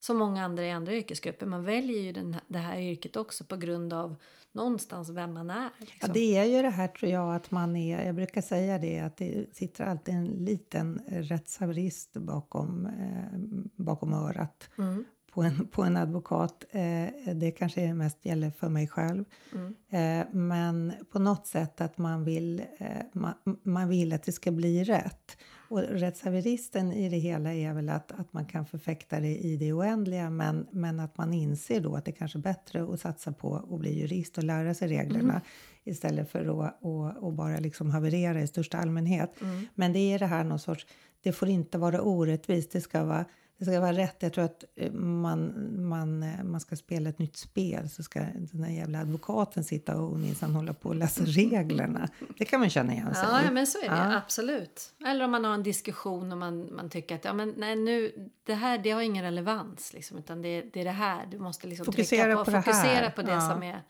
Som många andra i andra yrkesgrupper. Man väljer ju den, det här yrket också på grund av någonstans vem man är. Ja, Liksom. det är ju det här tror jag att man är, jag brukar säga det, att det sitter alltid en liten rättshaverist bakom, eh, bakom örat Mm. på, en, på en advokat. Eh, det kanske mest gäller för mig själv. Mm. Eh, men på något sätt att man vill, eh, man, man vill att det ska bli rätt. Och rättshaveristen i det hela är väl att, att man kan förfäkta det i det oändliga men, men att man inser då att det kanske är bättre att satsa på att bli jurist och lära sig reglerna istället för att, att, att bara liksom haverera i största allmänhet. Men det är det här någon sorts, det får inte vara orättvist, det ska vara det ska vara rätt. Jag tror att eh, man, man, eh, man ska spela ett nytt spel så ska den där jävla advokaten sitta och minsann hålla på och läsa (laughs) reglerna. Det kan man känna igen sig Ja, ja, men så är det. Ja. Absolut. Eller om man har en diskussion och man, man tycker att ja, men, nej, nu, det här det har ingen relevans. Liksom, utan det, det är det här du måste liksom Fokusera trycka på. på det fokusera här. på det Ja. som är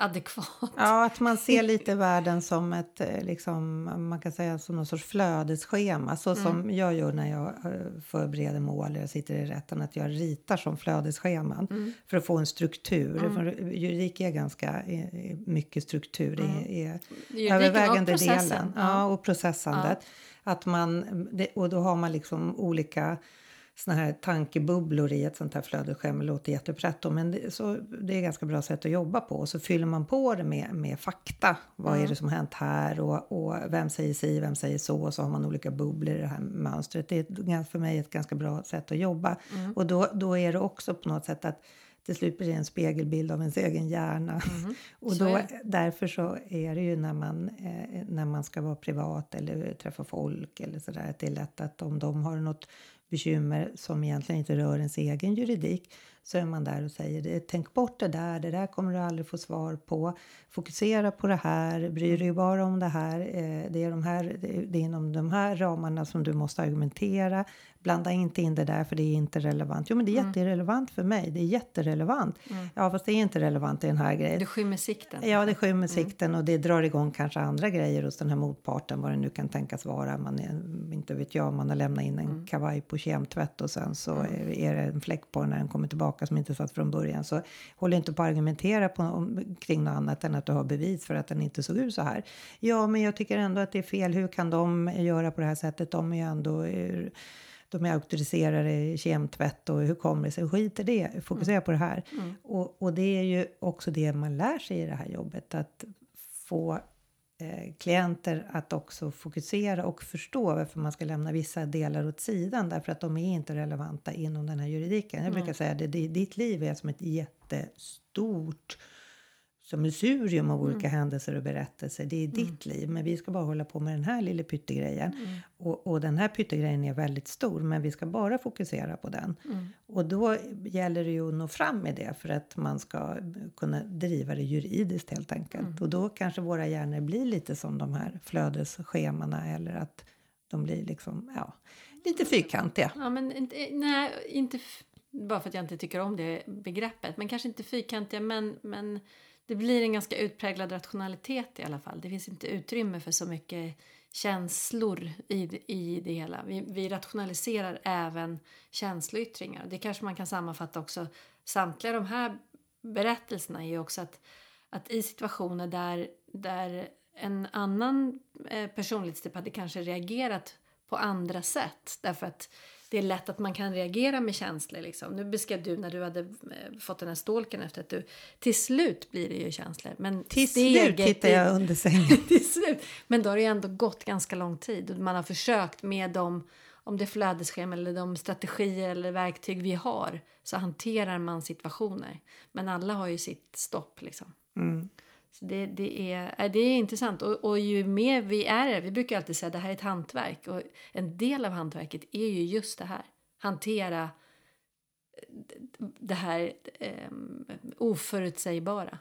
adekvat. Ja, att man ser (laughs) lite världen som ett, eh, liksom, man kan säga som någon sorts flödesschema. Så som jag gör när jag eh, förbereder mål eller sitter i rätten. Att jag ritar som flödesscheman för att få en struktur. För juridik är ganska eh, mycket struktur. i är Juridiken och övervägande delen. Ja, och processandet. Att man, och då har man liksom olika såna här tankebubblor i ett sånt här flödesschema. Det låter jätteprätt då, men det, så, det är ett ganska bra sätt att jobba på. Och så fyller man på det med, med fakta. Vad är det som hänt här och, och vem säger si, vem säger så? Och så har man olika bubblor i det här mönstret. Det är för mig ett ganska bra sätt att jobba. Och då, då är det också på något sätt att till slut blir det en spegelbild av ens egen hjärna. (laughs) och Så då, det. därför så är det ju när man, eh, när man ska vara privat eller träffa folk eller sådär att det är lätt att om de har något bekymmer som egentligen inte rör ens egen juridik så är man där och säger det, tänk bort det där, det där kommer du aldrig få svar på. Fokusera på det här, bry dig bara om det här. Eh, det, är de här det är inom de här ramarna som du måste argumentera. Blanda inte in det där för det är inte relevant. Jo men det är jätterelevant för mig, det är jätterelevant. Ja fast det är inte relevant i den här grejen. Det skymmer sikten. Ja, det skymmer sikten och det drar igång kanske andra grejer hos den här motparten, vad det nu kan tänkas vara. Man är, inte vet jag, man har lämnat in en kavaj på kemtvätt och sen så är, är det en fläck på den när den kommer tillbaka som inte satt från början. Så håll inte på att argumentera på, om, kring något annat än att du har bevis för att den inte såg ut så här. Ja, men jag tycker ändå att det är fel. Hur kan de göra på det här sättet? De är ju ändå... eh, de är auktoriserade i kemtvätt och hur kommer det sig? Skit i det, fokusera på det här. Och, och det är ju också det man lär sig i det här jobbet, att få eh, klienter att också fokusera och förstå varför man ska lämna vissa delar åt sidan därför att de är inte relevanta inom den här juridiken. Jag brukar säga att ditt liv är som ett jättestort sammelsurium av olika händelser och berättelser. Det är ditt liv, men vi ska bara hålla på med den här lilla pyttegrejen. Och, och den här pyttegrejen är väldigt stor, men vi ska bara fokusera på den. Och då gäller det ju att nå fram med det för att man ska kunna driva det juridiskt helt enkelt. Och då kanske våra hjärnor blir lite som de här flödesschemana eller att de blir liksom, ja, lite fyrkantiga. Ja, men inte, nej, inte bara för att jag inte tycker om det begreppet. Men kanske inte fyrkantiga, men, men det blir en ganska utpräglad rationalitet i alla fall. Det finns inte utrymme för så mycket känslor i, det- i det hela. Vi, vi rationaliserar även känsloyttringar. Det kanske man kan sammanfatta också. Samtliga de här berättelserna är ju också att, att i situationer där, där en annan eh, personlighetstyp hade kanske reagerat på andra sätt. Därför att det är lätt att man kan reagera med känslor. Liksom. Nu beskrev du när du hade eh, fått den här stålken efter att du... Till slut blir det ju känslor. Men Till slut hittar i- jag under sängen. (laughs) till slut. Men då har det ju ändå gått ganska lång tid och man har försökt med de, om det är flödesschema eller de strategier eller verktyg vi har så hanterar man situationer. Men alla har ju sitt stopp liksom. Så det, det, är, äh, det är intressant och, och ju mer vi är vi brukar alltid säga att det här är ett hantverk och en del av hantverket är ju just det här. Hantera det här eh, oförutsägbara.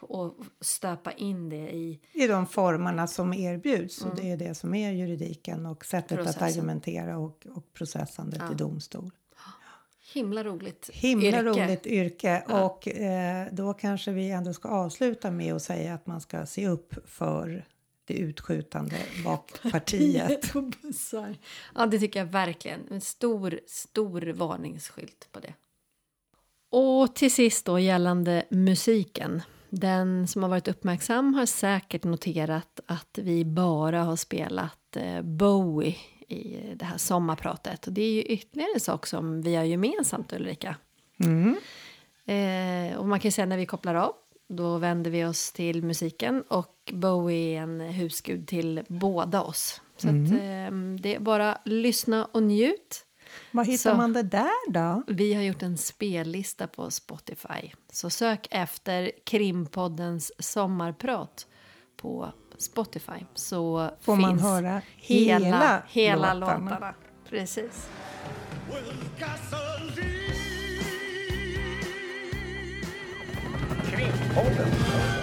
Och stöpa in det i I de formerna som erbjuds. Och det är det som är juridiken och sättet att Processen. argumentera och, och processandet i domstol. Himla roligt Himla yrke. roligt yrke. Och eh, då kanske vi ändå ska avsluta med att säga att man ska se upp för det utskjutande bakpartiet. (laughs) på bussar. Ja, det tycker jag verkligen. En stor, stor varningsskylt på det. Och till sist då gällande musiken. Den som har varit uppmärksam har säkert noterat att vi bara har spelat eh, Bowie i det här sommarpratet. Och det är ju ytterligare en sak som vi har gemensamt Ulrika. Eh, och man kan säga när vi kopplar av då vänder vi oss till musiken och Bowie är en husgud till båda oss. Så att, eh, det är bara lyssna och njut. Var hittar Så. man det där då? Vi har gjort en spellista på Spotify. Så sök efter Krimpoddens sommarprat på Spotify. Så Får man höra hela, hela hela låtarna. låtarna. Precis. Krimpodden.